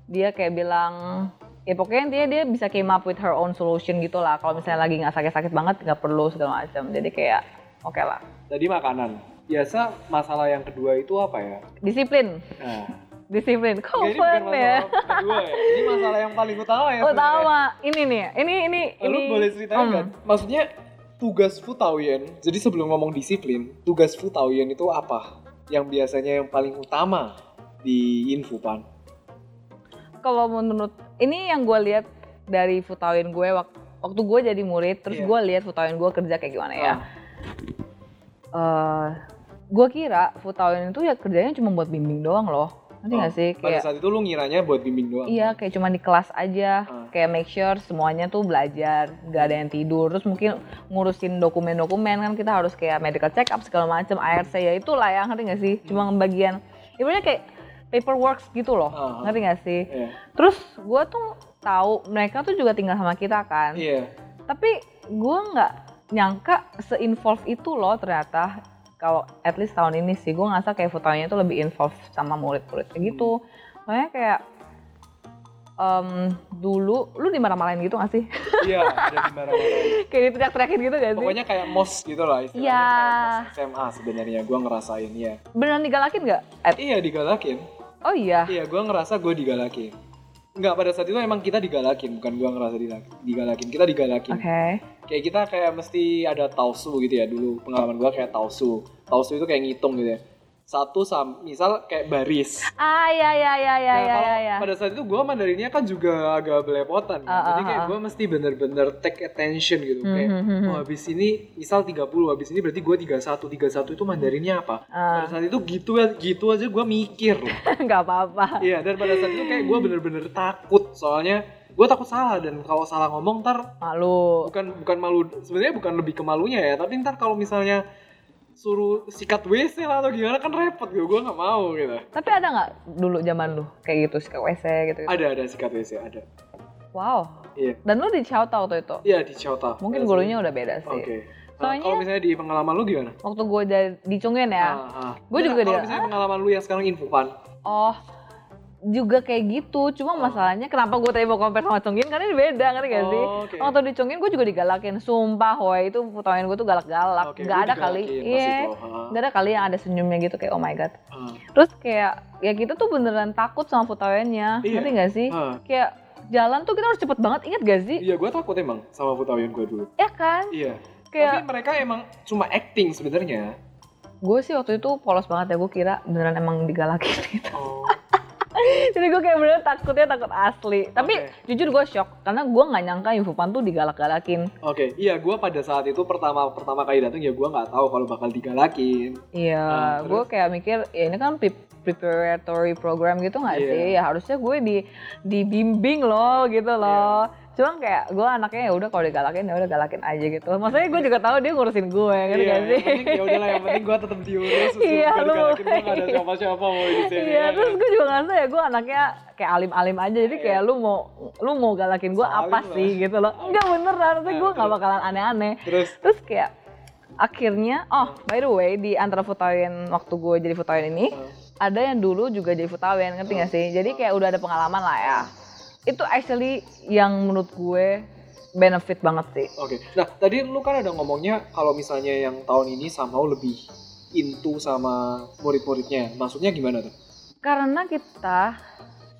dia kayak bilang, ya pokoknya dia dia bisa came up with her own solution gitu lah. Kalau misalnya lagi nggak sakit-sakit banget, nggak perlu segala macam. Jadi kayak oke lah. Tadi makanan. Biasa masalah yang kedua itu apa ya? Disiplin, Nah, disiplin. Kok ya? kedua ya. Ini masalah yang paling utama ya. Sebenarnya. tahu ini nih, ini ini Lu ini. boleh ceritain Hmm. kan? Maksudnya tugas Futawien, jadi sebelum ngomong disiplin, tugas Futawien itu apa? Yang biasanya yang paling utama di Infopan. Kalau menurut ini yang gue lihat dari Futawin gue wak- waktu gue jadi murid, terus Iya. gue lihat Futawin gue kerja kayak gimana ya. Ah, eh gue kira Futawin itu ya kerjanya cuma buat bimbing doang loh. Nanti oh, nggak sih? Pada Kayak saat itu lu ngiranya buat bimbing doang. iya kayak cuma di kelas aja. Ah. Kayak make sure semuanya tuh belajar, gak ada yang tidur. Terus mungkin ngurusin dokumen-dokumen kan kita harus kayak medical check up segala macam, ARC ya itulah ya ngerti nggak sih? Cuma bagian ibaratnya kayak paperwork gitu loh. Ah. Ngerti nggak sih? Iya. Terus gue tuh tahu mereka tuh juga tinggal sama kita kan. Iya. Tapi gue nggak nyangka se-involve itu loh ternyata kalau at least tahun ini sih gue ngerasa kayak fotonya itu lebih involved sama murid-murid kayak gitu. Soalnya kayak em, dulu lu dimarah-marahin gitu gak sih? Iya, ada dimarahin. kayak diteriak-teriakin gitu gak sih? Pokoknya kayak mos gitu lah istilahnya. Iya. SMA sebenarnya gua ngerasain ya. Beneran digalakin gak? Ed? Iya digalakin. Oh iya. Iya, gua ngerasa gue digalakin. Enggak, pada saat itu emang kita digalakin, bukan gua ngerasa digalakin. Kita digalakin. Oke. Kayak kita kayak mesti ada tausu gitu ya dulu. Pengalaman gua kayak tausu. Tausu itu kayak ngitung gitu ya. Satu sam, misal kayak baris. Ah iya iya iya iya nah, iya. iya. pada saat itu gue mandarinnya kan juga agak belepotan kan. Ah, Jadi ah, kayak ah. gue mesti bener-bener take attention gitu. Hmm, Kayak, hmm, hmm, oh habis ini misal 30, habis ini berarti gue 31. 31 itu mandarinnya apa? Ah. Pada saat itu gitu gitu aja gue mikir loh. Gak apa-apa. Iya, dan pada saat itu kayak gue bener-bener takut. Soalnya gue takut salah dan kalau salah ngomong ntar Malu. bukan bukan malu sebenarnya bukan lebih ke malunya ya tapi ntar kalau misalnya suruh sikat WC lah atau gimana kan repot gitu gue nggak mau gitu Tapi ada nggak dulu zaman lu kayak gitu sikat WC gitu? -gitu? ada ada sikat WC ada Wow. Iya. Dan lu di Chowta waktu itu? Iya di Chota. Mungkin Pada gurunya udah beda sih. Oke. Nah, Soalnya- kalau misalnya di pengalaman lu gimana? Waktu gue dari di Chungyeon ya. Ah, ah. Nggak, juga Kalau dia- misalnya pengalaman lu yang sekarang Infofan. Oh, juga kayak gitu. Cuma Oh. masalahnya kenapa gue tadi mau compare sama Chungyeon karena ini beda, ngerti gak sih? Oh, oke. Waktu di Chungyeon gue juga digalakin. Sumpah, woi itu fotoin gue tuh galak-galak. Oke, Gak ada kali. Iya. itu. Ah, Gak ada kali yang ada senyumnya gitu kayak oh my god. Terus kayak ya kita tuh beneran takut sama fotoinnya. Iya. Ngerti gak sih? Kayak jalan tuh kita harus cepet banget. Ingat gak sih? Iya, gue takut emang sama Futawian gue dulu. Ya kan? Iya. Kayak Tapi mereka emang cuma acting sebenarnya. gue sih waktu itu polos banget ya. Gue kira beneran emang digalakin gitu. Oh. Jadi gue kayak beneran takutnya takut asli. Tapi Oke. jujur gue shock karena gue nggak nyangka Infopan tuh digalak-galakin. Oke, iya gue pada saat itu pertama pertama kali datang ya gue nggak tahu kalau bakal digalakin. Iya, Ah, gue terus? kayak mikir ya ini kan pre- preparatory program gitu nggak Iya. sih? Ya harusnya gue di dibimbing loh gitu loh. Cuman kayak gue anaknya ya udah kalau digalakin ya udah galakin aja gitu. Maksudnya gue juga tahu dia ngurusin gue, ngerti Iya, gak sih? ya udahlah yang penting gue tetap diurus. Iya, lu gue nggak ada siapa-siapa mau di sini. Iya, ya terus kan? gue juga ngerasa ya gue anaknya kayak alim-alim aja. Jadi kayak Iya. lu mau lu mau galakin gue apa sih gitu loh. Enggak beneran, maksudnya Nah, gue nggak bakalan aneh-aneh. Terus Terus kayak akhirnya, oh by the way di antara Futawin waktu gue jadi Futawin ini uh, ada yang dulu juga jadi Futawin, ngerti gak sih? Jadi kayak udah ada pengalaman lah ya. Itu actually yang menurut gue benefit banget sih. Oke, nah tadi lu kan ada ngomongnya kalau misalnya yang tahun ini somehow lebih into sama murid-muridnya. Maksudnya gimana tuh? Karena kita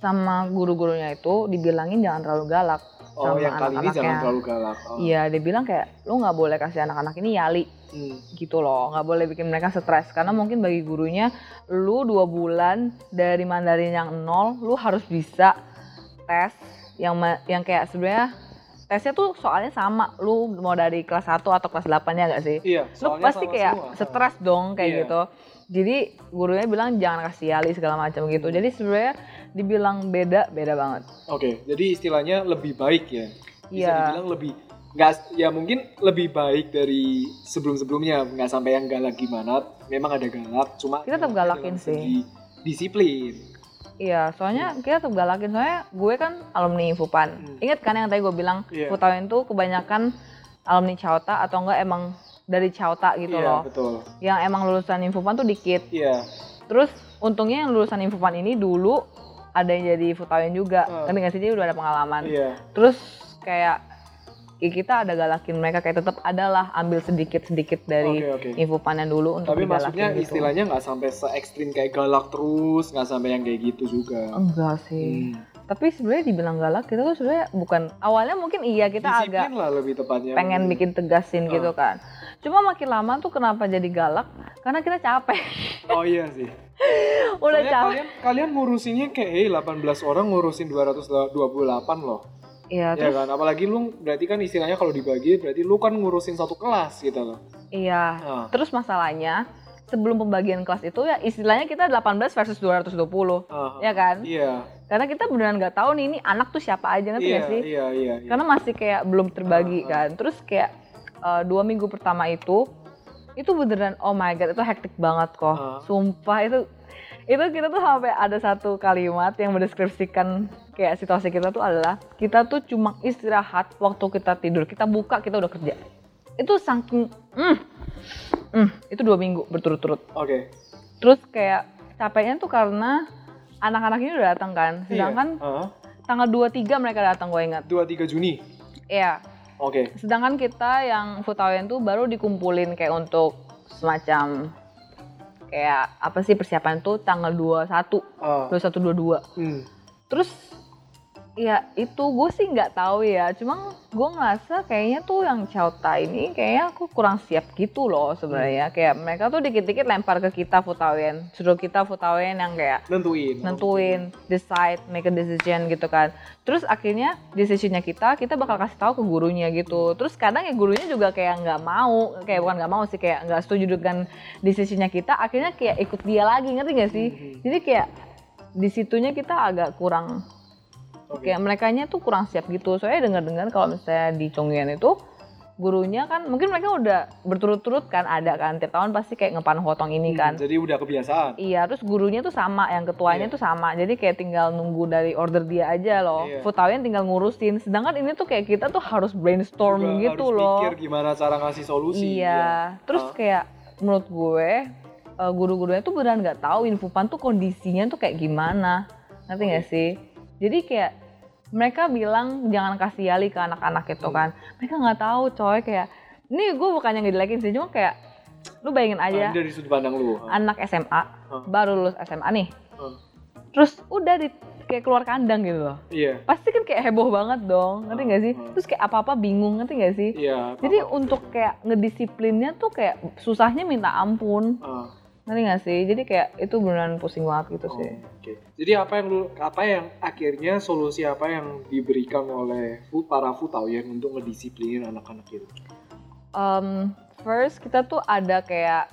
sama guru-gurunya itu dibilangin jangan terlalu galak Oh, sama yang kali ini jangan terlalu galak. Oh. Iya, dia bilang kayak lu nggak boleh kasih anak-anak ini yali Hmm. gitu loh, nggak boleh bikin mereka stres karena mungkin bagi gurunya lu dua bulan dari Mandarin yang nol, lu harus bisa tes yang yang kayak sebenarnya tesnya tuh soalnya sama, lu mau dari kelas 1 atau kelas 8 ya nggak sih? Iya, Lu pasti kayak stres dong kayak Iya. gitu. Jadi gurunya bilang jangan kasih yali segala macam gitu. Hmm. Jadi sebenarnya dibilang beda, beda banget. Oke, jadi istilahnya lebih baik ya. Bisa Iya. dibilang lebih nggak ya mungkin lebih baik dari sebelum-sebelumnya nggak sampai yang galak gimana memang ada galak cuma Kita tetap galakin sih. disiplin Iya, soalnya kita tetap galakin. Soalnya gue kan alumni Fupan. Hmm. Ingat kan yang tadi gue bilang, Iya. Futawin tuh kebanyakan alumni Chauta atau enggak emang dari Chauta gitu iya loh. betul Yang emang lulusan Infopan tuh dikit. iya Terus untungnya yang lulusan Infopan ini dulu ada yang jadi Futawin juga. Hmm. Kan sih dia udah ada pengalaman. iya Terus kayak ya kita ada galakin mereka kayak tetap adalah ambil sedikit-sedikit dari oke oke Infopan yang dulu untuk tapi maksudnya gitu. istilahnya nggak sampai se ekstrim kayak galak terus nggak sampai yang kayak gitu juga enggak sih. Hmm. Tapi sebenarnya dibilang galak kita tuh sebenarnya bukan awalnya mungkin iya kita disiplin agak lah lebih tepatnya pengen bikin tegasin gitu Ah. kan. Cuma makin lama tuh kenapa jadi galak? Karena kita capek. oh iya sih Udah Soalnya capek. kalian kalian ngurusinnya kayak hey 18 orang ngurusin 228 loh Iya, ya kan apalagi lu berarti kan istilahnya kalau dibagi berarti lu kan ngurusin satu kelas gitu loh iya. nah, Terus masalahnya sebelum pembagian kelas itu ya istilahnya kita 18 versus 220. ah, Ya kan? iya Karena kita beneran nggak tahu nih ini anak tuh siapa aja ngerti iya, nggak sih? iya iya iya Karena masih kayak belum terbagi Ah, ah. kan. Terus kayak eh, dua minggu pertama itu itu beneran oh my god itu hektik banget kok. Ah. Sumpah itu itu kita tuh sampai ada satu kalimat yang mendeskripsikan kayak situasi kita tuh adalah kita tuh cuma istirahat waktu kita tidur. Kita buka kita udah kerja. Itu saking mm, mm, itu dua minggu berturut-turut. Oke. Terus kayak capeknya tuh karena anak-anak ini udah datang kan. Sedangkan iya. ah, tanggal 23 mereka datang gue ingat. 23 Juni. Iya. Oke. Sedangkan kita yang Futawen tuh baru dikumpulin kayak untuk semacam kayak apa sih persiapan tuh tanggal 21 ah, 21 22 hmm. terus ya itu gue sih nggak tahu ya cuma gue ngerasa kayaknya tuh yang Chauta ini kayaknya aku kurang siap gitu loh sebenarnya kayak mereka tuh dikit-dikit lempar ke kita Futawen suruh kita Futawen yang kayak nentuin nentuin, decide, make a decision gitu kan. Terus akhirnya decisionnya kita, kita bakal kasih tahu ke gurunya gitu. Terus kadang ya gurunya juga kayak nggak mau, kayak bukan nggak mau sih, kayak nggak setuju dengan decisionnya kita. Akhirnya kayak ikut dia lagi, ngerti gak sih? Mhm. Jadi kayak di situnya kita agak kurang, Oke. kayak merekanya tuh kurang siap gitu. Soalnya dengar-dengar kalau misalnya di Chongyan itu gurunya kan mungkin mereka udah berturut-turut kan ada kan tiap tahun pasti kayak ngepan hotong ini Hmm, kan. Jadi udah kebiasaan. Iya, terus gurunya tuh sama, yang ketuanya Iya. tuh sama. Jadi kayak tinggal nunggu dari order dia aja loh. Iya. Futawien tinggal ngurusin. Sedangkan ini tuh kayak kita tuh harus brainstorm Juga gitu harus loh. pikir gimana cara ngasih solusi. Iya. Terus Ah. kayak menurut gue eh, guru-gurunya tuh beneran nggak tahu infopan tuh kondisinya tuh kayak gimana. Ngerti nggak sih? Jadi kayak mereka bilang jangan kasih yali ke anak-anak itu kan. Mereka nggak tahu coy kayak ini gue bukannya ngedelekin sih cuma kayak lu bayangin aja dari sudut pandang lu. Anak SMA Hmm. baru lulus SMA nih. Hmm. Terus udah di kayak keluar kandang gitu loh. Iya. Pasti kan kayak heboh banget dong, ngerti nggak sih? Hmm. Terus kayak apa-apa bingung, ngerti nggak sih? Iya. Jadi apa-apa. untuk kayak ngedisiplinnya tuh kayak susahnya minta ampun, Ah, ngerti nggak sih? Jadi kayak itu beneran pusing banget gitu oh, sih. Oke. Jadi apa yang lu apa yang akhirnya solusi apa yang diberikan oleh fu- para futawien untuk ngedisiplinin anak-anak itu? Um, first kita tuh ada kayak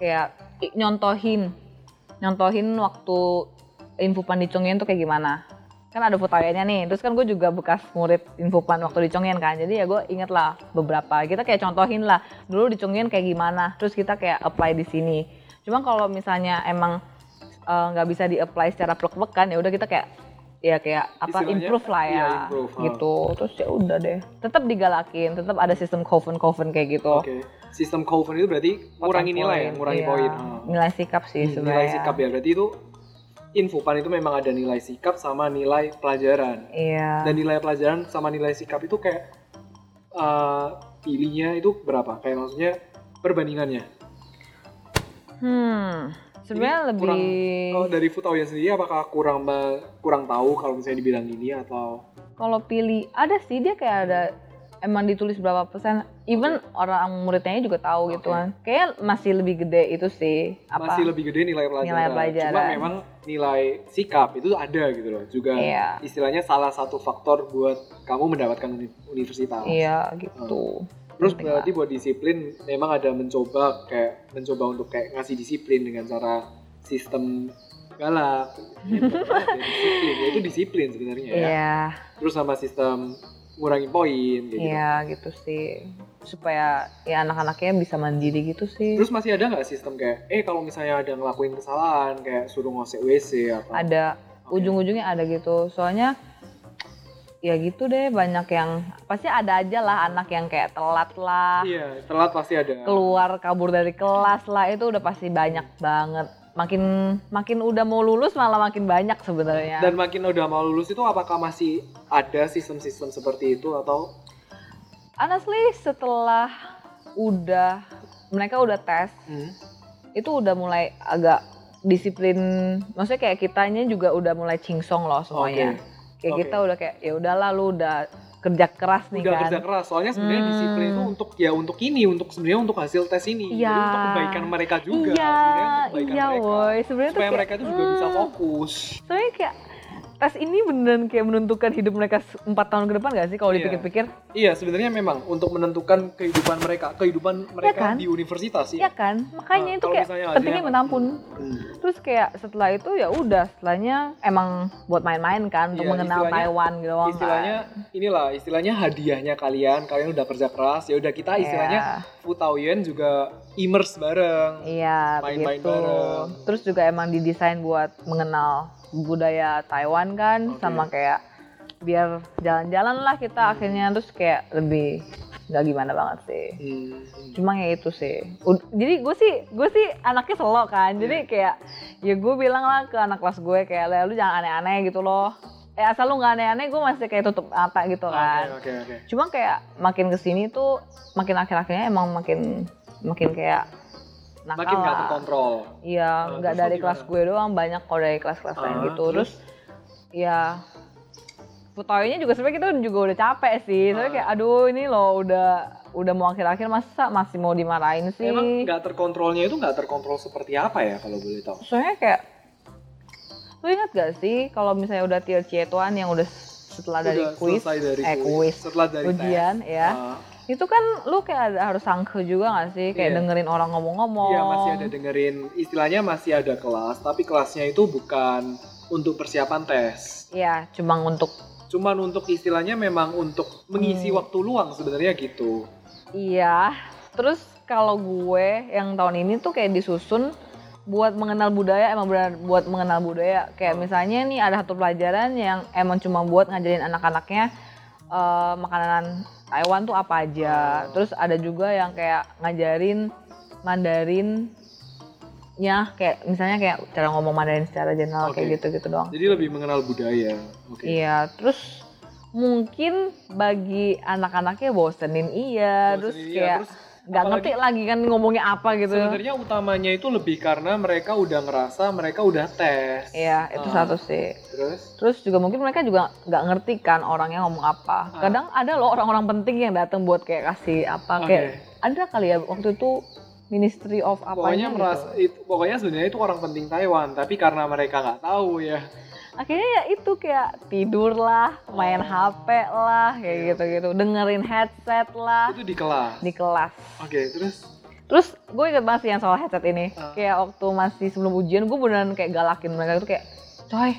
kayak nyontohin, nyontohin waktu infopan di Chongyen tuh kayak gimana. Kan ada fotonya nih, terus kan gue juga bekas murid infopan waktu di Chongyen kan, jadi ya gue inget lah beberapa. Kita kayak contohin lah, dulu di Chongyen kayak gimana, terus kita kayak apply di sini. Cuma kalau misalnya emang eh, nggak bisa di-apply secara plek-plekan, ya udah kita kayak ya kayak apa Istilahnya, improve lah ya, iya, improve, ha. gitu. Terus ya udah deh, tetap digalakin, tetap ada sistem coven-coven kayak gitu. Oke. Sistem Coven itu berarti ngurangi nilai ya, poin, ngurangi iya. poin. Ah. Nilai sikap sih Hmm, sebenarnya. nilai sikap ya. Berarti itu infopan itu memang ada nilai sikap sama nilai pelajaran. Iya. Dan nilai pelajaran sama nilai sikap itu kayak eh, pilihnya itu berapa? Kayak maksudnya perbandingannya. Hmm. Sebenarnya lebih kurang- Kalau dari Futawien sendiri apakah kurang kurang tahu kalau misalnya dibilang ini atau kalau pilih ada sih dia kayak ada emang ditulis berapa persen. Even orang muridnya juga tahu gitu Oke. kan. Kayak masih lebih gede itu sih. Apa? masih lebih gede nilai pelajaran. Nilai pelajaran. Cuma memang nilai sikap itu ada gitu loh. Juga Iya. istilahnya salah satu faktor buat kamu mendapatkan uni- universitas. Iya gitu. Terus Penting berarti buat disiplin memang ada mencoba kayak mencoba untuk kayak ngasih disiplin dengan cara sistem galak. Gitu. Disiplin, ya itu disiplin sebenarnya ya. Iya. Terus sama sistem ngurangi poin gitu. Iya gitu sih. Supaya ya anak-anaknya bisa mandiri gitu sih. Terus masih ada nggak sistem kayak eh kalau misalnya ada ngelakuin kesalahan kayak suruh ngosek WC apa? ada ujung-ujungnya ada gitu soalnya ya gitu deh banyak yang pasti ada aja lah anak yang kayak telat lah. Iya, telat pasti ada. keluar kabur dari kelas lah itu udah pasti banyak banget. Makin makin udah mau lulus malah makin banyak sebenarnya. Dan makin udah mau lulus itu apakah masih ada sistem-sistem seperti itu atau? Honestly setelah udah mereka udah tes Hmm, itu udah mulai agak disiplin maksudnya kayak kitanya juga udah mulai cingsong loh semuanya kayak Oke. kita udah kayak ya udahlah lu udah kerja keras nih udah kan. kerja keras. Soalnya sebenarnya Hmm. disiplin itu untuk ya untuk ini untuk sebenarnya untuk hasil tes ini. Iya. jadi untuk kebaikan mereka juga iya. sebenarnya untuk kebaikan iya mereka. woi. Sebenarnya tuh supaya kayak, mereka itu juga bisa hmm, fokus. Soalnya kayak tes ini beneran kayak menentukan hidup mereka se- empat tahun ke depan gak sih kalau Iya. dipikir-pikir iya sebenarnya memang untuk menentukan kehidupan mereka kehidupan mereka kan? di universitas Iya ya kan makanya Nah, itu kayak pentingnya yang- minta ampun Hmm. terus kayak setelah itu ya udah setelahnya emang buat main-main kan untuk Iya, mengenal Taiwan gitu doang istilahnya inilah istilahnya hadiahnya kalian kalian udah kerja keras ya udah kita kan. istilahnya Futawien juga immerse bareng Iya, Main-main begitu. bareng. Terus juga emang didesain buat mengenal budaya Taiwan kan, Oke. sama kayak biar jalan-jalan lah kita akhirnya terus kayak lebih nggak gimana banget sih. Hmm. Cuma ya itu sih. Ud- jadi gue sih gue sih anaknya selo kan, jadi Iya. kayak ya gue bilang lah ke anak kelas gue kayak "Le, lu jangan aneh-aneh gitu loh. Eh asal lu nggak aneh-aneh gue masih kayak tutup mata gitu kan. Oke oke oke. Cuma kayak makin ke sini tuh makin akhir-akhirnya emang makin makin kayak nakal Makin nggak lah. terkontrol. Iya, Uh, nggak dari kelas gue doang, banyak kok dari kelas-kelas lain Ah, gitu. terus? Terus, ya Futawenya juga sebenarnya kita juga udah capek sih. Soalnya Ah. kayak aduh ini loh udah udah mau akhir-akhir masa masih mau dimarahin sih. Emang nggak terkontrolnya itu nggak terkontrol seperti apa ya kalau boleh tahu? Soalnya kayak lu ingat gak sih kalau misalnya udah tier C-tuan yang udah setelah dari Udah kuis, selesai dari eh kuis, kuis, setelah dari ujian tes, ya. ah, Itu kan lu kayak ada, harus sangke juga gak sih? Kayak Iya. dengerin orang ngomong-ngomong. Iya masih ada dengerin istilahnya masih ada kelas tapi kelasnya itu bukan untuk persiapan tes. Iya, cuma untuk Cuman untuk istilahnya memang untuk mengisi Hmm. waktu luang sebenarnya gitu. Iya. Terus kalau gue yang tahun ini tuh kayak disusun buat mengenal budaya emang benar buat mengenal budaya kayak misalnya nih ada satu pelajaran yang emang cuma buat ngajarin anak-anaknya eh, makanan Taiwan tuh apa aja terus ada juga yang kayak ngajarin Mandarin ya kayak misalnya kayak cara ngomong Mandarin secara general kayak Oke. gitu-gitu doang Jadi lebih mengenal budaya. Oke. iya terus mungkin bagi anak-anaknya bosenin iya terus Bosenin iya, kayak terus nggak ngerti lagi kan ngomongnya apa gitu Sebenarnya utamanya itu lebih karena mereka udah ngerasa mereka udah tes. Iya, itu Ah. satu sih. Terus Terus juga mungkin mereka juga nggak ngerti kan orangnya ngomong apa. Ah. Kadang ada loh orang-orang penting yang datang buat kayak kasih apa Oke. kayak ada kali ya waktu itu Ministry of pokoknya apanya merasa gitu. itu pokoknya sebenarnya itu orang penting Taiwan, tapi karena mereka nggak tahu ya. Akhirnya ya itu kayak tidur lah, main Oh. HP lah, kayak Iya. gitu-gitu. Dengerin headset lah Itu di kelas. di kelas. Oke, terus Terus gue inget banget sih yang soal headset ini. Ah. Kayak waktu masih sebelum ujian gue beneran kayak galakin mereka itu kayak, coy,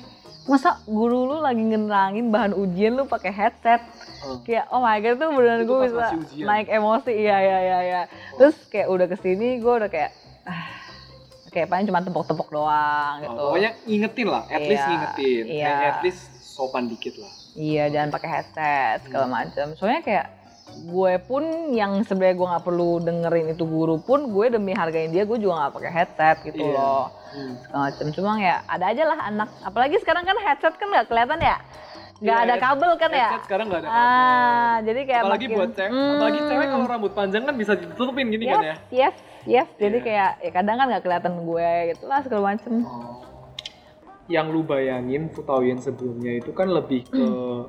masa guru lu lagi ngerangin bahan ujian lu pakai headset? Oh. Kayak oh my god tuh beneran gue bisa naik emosi, iya iya iya iya. Terus kayak udah ke sini gue udah kayak, ah, kayak paling cuma tepok-tepok doang oh, gitu. pokoknya ngingetin lah, at least Iya, ngingetin. iya. Kayak at least sopan dikit lah. Iya jangan pakai headset segala Hmm. macam. Soalnya kayak gue pun yang sebenarnya gue nggak perlu dengerin itu guru pun gue demi hargain dia gue juga nggak pakai headset gitu Iya. loh Hmm. segala macam cuma ya ada aja lah anak apalagi sekarang kan headset kan nggak kelihatan ya nggak Iya, ada head- kabel kan ya sekarang nggak ada kabel. ah jadi kayak apalagi makin- buat cewek, Hmm. apalagi cewek kalau rambut panjang kan bisa ditutupin gini yes kan ya. yes yes jadi Iya. kayak ya kadang kan nggak kelihatan gue gitu lah segala macam Oh. Yang lu bayangin Futawien sebelumnya itu kan lebih ke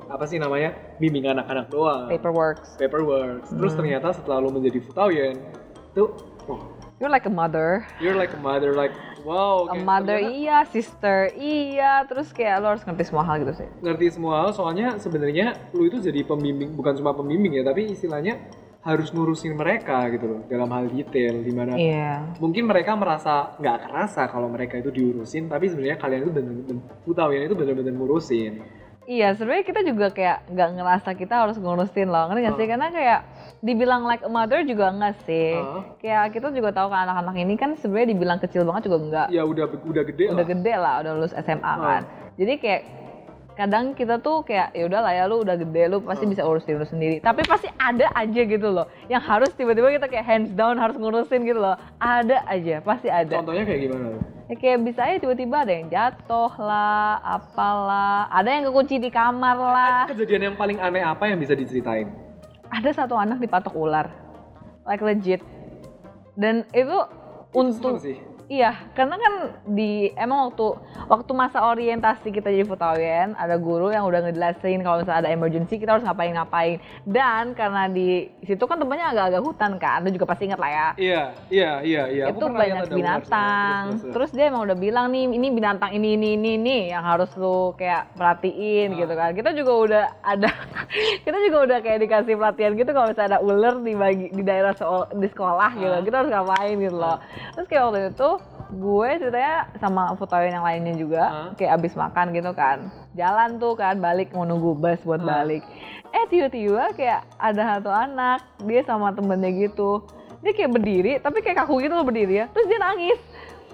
apa sih namanya bimbing anak-anak doang. paperwork Paperwork. Terus Hmm. ternyata setelah lu menjadi Futawien itu oh, you're like a mother you're like a mother like wow. a kayak mother ternyata iya sister iya. Terus kayak lo harus ngerti semua hal gitu sih. Ngerti semua hal soalnya sebenarnya lu itu jadi pembimbing bukan cuma pembimbing ya tapi istilahnya harus ngurusin mereka gitu loh dalam hal detail di mana iya. mungkin mereka merasa nggak kerasa kalau mereka itu diurusin tapi sebenarnya kalian itu bener-bener Futawien itu bener-bener ngurusin Iya, sebenarnya kita juga kayak nggak ngerasa kita harus ngurusin loh, ngerti nggak sih? Oh. Karena kayak dibilang like a mother juga enggak sih. Oh. Kayak kita juga tahu kan anak-anak ini kan sebenarnya dibilang kecil banget juga enggak. ya udah udah gede Udah lah gede lah, udah lulus SMA Oh. kan. Jadi kayak kadang kita tuh kayak ya udah lah ya lu udah gede lu pasti Oh. bisa urusin lu sendiri. Tapi pasti ada aja gitu loh yang harus tiba-tiba kita kayak hands down harus ngurusin gitu loh. Ada aja, pasti ada. contohnya kayak gimana Ya kayak bisa aja tiba-tiba ada yang jatuh lah, apalah, ada yang kekunci di kamar lah. kejadian yang paling aneh apa yang bisa diceritain Ada satu anak dipatok ular, like legit. Dan itu untuk Serem sih iya, karena kan di emang waktu waktu masa orientasi kita jadi Futawien, ada guru yang udah ngejelasin kalau misalnya ada emergency kita harus ngapain-ngapain. Dan karena di situ kan tempatnya agak-agak hutan kan, lu juga pasti ingat lah ya. iya iya iya iya itu banyak ular binatang. sana. Terus, terus, Terus dia emang udah bilang nih, ini binatang ini ini ini ini yang harus lu kayak perhatiin Ah. gitu kan. Kita juga udah ada, kita juga udah kayak dikasih pelatihan gitu kalau misalnya ada ular di bagi di daerah seol- di sekolah gitu, Ah. kita harus ngapain gitu loh. Terus kayak waktu itu gue ceritanya sama fotoin yang lainnya juga Ah. kayak abis makan gitu kan. Jalan tuh kan balik mau nunggu bus buat Ah. balik. Eh tiba-tiba kayak ada satu anak dia sama temennya gitu. Dia kayak berdiri tapi kayak kaku gitu loh berdiri ya. Terus dia nangis.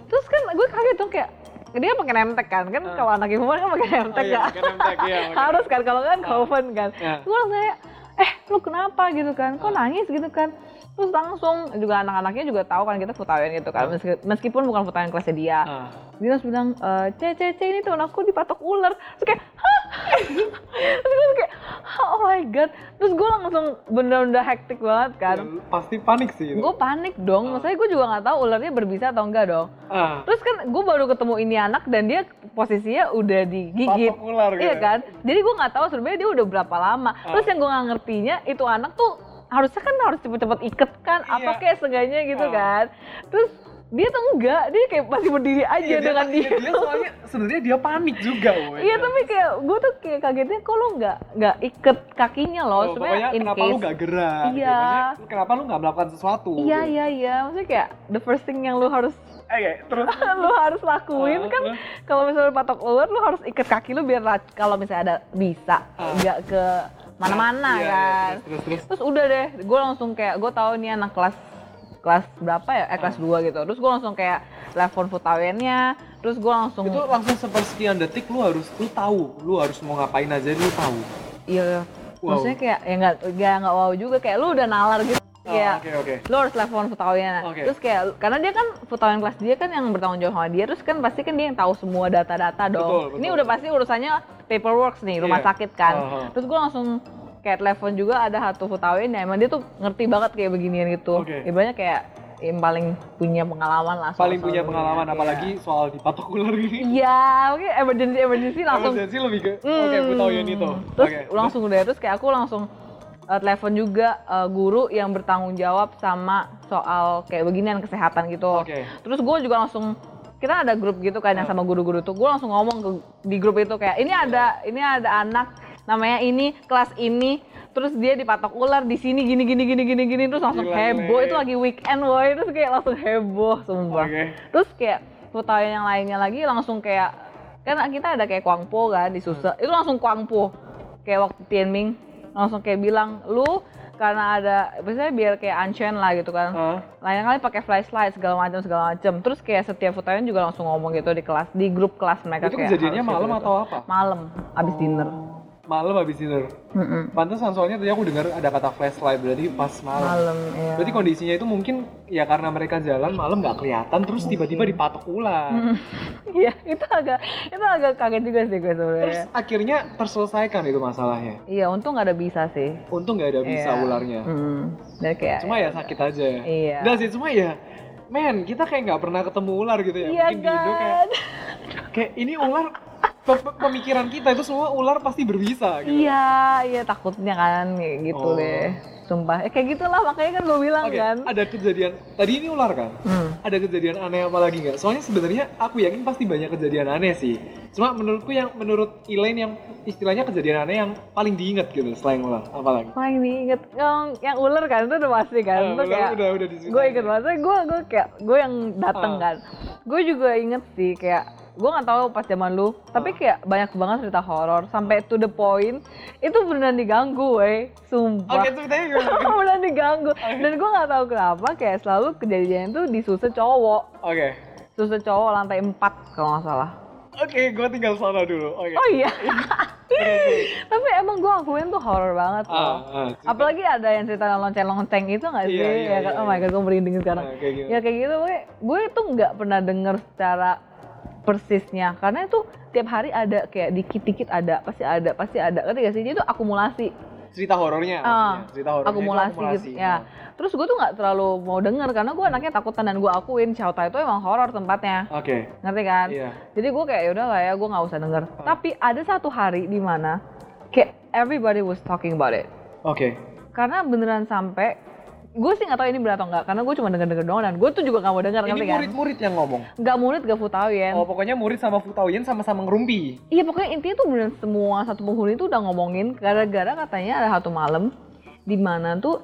Terus kan gue kaget tuh kayak dia pakai nemtek kan? Kan Ah. kalau anak ibu kan pakai nemtek iya, ya. pakai nemtek, iya, harus kan kalau kan coven kan. Ya. gue langsung kayak eh lu kenapa? gitu kan. Kok nangis? gitu kan terus langsung juga anak-anaknya juga tahu kan kita futawin gitu kan Meski- meskipun bukan futawin kelasnya dia Ah. dia langsung bilang e, ce ce ce ini temen aku dipatok ular terus kayak hah terus gue kayak oh my god terus gue langsung bener-bener hektik banget kan Ya, pasti panik sih itu. gue panik dong Ah. maksudnya gue juga nggak tahu ularnya berbisa atau enggak dong ah, terus kan gue baru ketemu ini anak dan dia posisinya udah digigit patok ular gitu. Iya ya. kan? Jadi gue nggak tahu sebenarnya dia udah berapa lama. Terus yang gue nggak ngertinya itu anak tuh harusnya kan harus cepet-cepet iket kan, apa Iya. kayak seenggaknya gitu Ah. kan. Terus dia tuh enggak, dia kayak masih berdiri aja Iya, dengan dia, dia. dia soalnya sebenarnya dia panik juga, woy. Iya tapi kayak gue tuh kayak kagetnya kok lo nggak nggak iket kakinya loh Oh, sebenarnya kenapa case. lu gak gerak? gitu. Iya. Kenapa lu gak melakukan sesuatu? Iya gitu. iya iya, maksudnya kayak the first thing yang lu harus Eh, terus lu harus lakuin Ah, kan ah. kalau misalnya patok ular lu harus ikat kaki lu biar kalau misalnya ada bisa Ah. nggak ke mana-mana Iya, iya, kan. terus terus terus. Terus udah deh, gue langsung kayak gue tahu nih anak kelas kelas berapa ya? Eh kelas 2 gitu. Terus gue langsung kayak telepon futawennya, terus gue langsung Itu langsung sepersekian detik lu harus lu tahu, lu harus mau ngapain aja lu tahu. iya. Wow. Maksudnya kayak ya nggak ya nggak wow juga kayak lu udah nalar gitu. Oh, kayak Oke oke. lu harus telepon futawennya. Oke. Terus kayak karena dia kan futawen kelas dia kan yang bertanggung jawab sama dia, terus kan pasti kan dia yang tahu semua data-data dong. Betul, betul. Ini udah pasti urusannya paperwork nih, rumah Iya. sakit kan. Uh-huh. Terus gue langsung kayak telepon juga ada satu futawen ya emang dia tuh ngerti banget kayak beginian gitu. Oke. Ibaratnya kayak yang paling punya pengalaman lah. soal- Paling punya soal pengalaman beginian. apalagi soal dipatok ular gini. Iya, oke emergency emergency langsung. Emergency lebih ke oke aku tahu yang itu. Hmm. Terus Oke. langsung udah terus kayak aku langsung uh, telepon juga uh, guru yang bertanggung jawab sama soal kayak beginian kesehatan gitu. Oke. Terus gue juga langsung kita ada grup gitu kan yang Ah. sama guru-guru tuh. Gue langsung ngomong ke, di grup itu kayak ini ada ini ada anak namanya ini kelas ini terus dia dipatok ular di sini gini gini gini gini gini terus langsung Gila, heboh itu lagi weekend woy terus kayak langsung heboh sumpah Oke. terus kayak putaran yang lainnya lagi langsung kayak kan kita ada kayak kuangpo kan di Susa itu langsung kuangpo kayak waktu Tianming langsung kayak bilang lu karena ada biasanya biar kayak Anchen lah gitu kan Hah? lain kali pakai flashlight segala macam segala macam terus kayak setiap putaran juga langsung ngomong gitu di kelas di grup kelas mereka Itu kayak kejadiannya malam gitu. atau apa? malam abis dinner Malam habis dinner. Mm-mm. Pantesan soalnya tadi aku dengar ada kata flashlight berarti pas malam. malam ya Berarti kondisinya itu mungkin ya karena mereka jalan malam nggak kelihatan terus tiba-tiba dipatok ular. iya itu agak itu agak kaget juga sih gue Terus sebenarnya akhirnya terselesaikan itu masalahnya. iya untung nggak ada bisa sih Untung nggak ada bisa Iya. ularnya. Hmm. dan kayak Cuma ya sakit aja. Iya. Enggak sih, cuma ya men, kita kayak nggak pernah ketemu ular gitu ya. iya Mungkin di Indo kayak kan kayak ini ular pemikiran kita itu semua ular pasti berbisa gitu. iya iya takutnya kan kayak gitu Oh. deh sumpah eh, kayak gitulah makanya kan gue bilang Oke, kan ada kejadian tadi ini ular kan? Hmm. Ada kejadian aneh apa lagi nggak? Soalnya sebenarnya aku yakin pasti banyak kejadian aneh sih. Cuma menurutku yang menurut Elaine yang istilahnya kejadian aneh yang paling diingat gitu selain ular. Apa lagi? paling diinget yang yang ular kan itu udah pasti kan Ah, itu ular kayak udah udah gue inget banget gue gue kayak gue yang dateng Ah. kan gue juga inget sih kayak gue nggak tahu pas zaman lu tapi Ah. kayak banyak banget cerita horor sampai to the point itu beneran diganggu weh sumpah gimana? beneran diganggu dan gue nggak tahu kenapa kayak selalu kejadian itu di susu cowok Oke. susu cowok lantai 4 kalau nggak salah Oke, gue tinggal sana dulu. Oke. oh iya tapi emang gue akuin tuh horor banget Ah, loh ah, cerita. apalagi ada yang cerita lonceng-lonceng itu nggak sih Iya, iya, ya iya, oh my iya. god gue merinding sekarang Ah, kayak gitu. ya kayak gitu gue gue tuh nggak pernah denger secara persisnya karena itu tiap hari ada kayak dikit-dikit ada pasti ada pasti ada ngerti gak sih dia tuh akumulasi cerita horornya. Maksudnya. cerita horornya itu akumulasi, gitu ya terus gue tuh nggak terlalu mau denger karena gue anaknya takutan dan gue akuin Chauta itu emang horor tempatnya Oke. ngerti kan Iya. jadi gue kayak yaudah lah ya gue nggak usah denger Ah. tapi ada satu hari di mana kayak everybody was talking about it Oke. karena beneran sampai gue sih nggak tahu ini benar atau enggak karena gue cuma denger denger doang dan gue tuh juga nggak mau denger Ini kan murid-murid yang ngomong. nggak murid gak Futawian Oh, pokoknya murid sama Futawian sama-sama ngerumpi. iya pokoknya intinya tuh beneran semua satu penghuni tuh udah ngomongin gara-gara katanya ada satu malam di mana tuh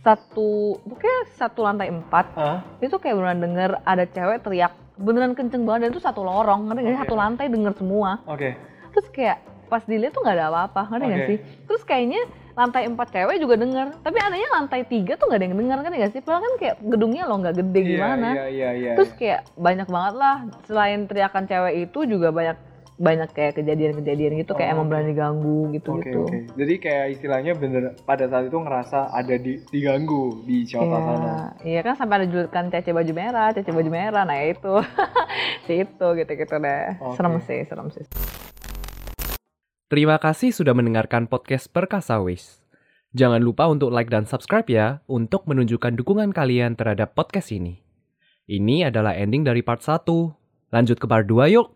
satu pokoknya satu lantai empat Ah, itu kayak beneran denger ada cewek teriak beneran kenceng banget dan itu satu lorong ngerti? Oke. satu lantai denger semua oke. terus kayak pas dilihat tuh nggak ada apa-apa ngerti nggak Oke. sih terus kayaknya lantai empat cewek juga denger tapi anehnya lantai tiga tuh nggak ada yang denger kan nggak sih padahal kan kayak gedungnya lo nggak gede Iya, gimana Iya, iya, iya. terus kayak banyak banget lah selain teriakan cewek itu juga banyak banyak kayak kejadian-kejadian gitu Oh, kayak emang oke. berani ganggu gitu Oke gitu oke. Jadi kayak istilahnya bener pada saat itu ngerasa ada di diganggu di Chota sana. Iya, iya kan sampai ada julukan Cece baju merah, Cece baju merah, nah itu, itu gitu-gitu deh. Oke. Serem sih, serem sih. Terima kasih sudah mendengarkan podcast Perkasa Wis. Jangan lupa untuk like dan subscribe ya untuk menunjukkan dukungan kalian terhadap podcast ini. Ini adalah ending dari part 1. Lanjut ke part 2 yuk!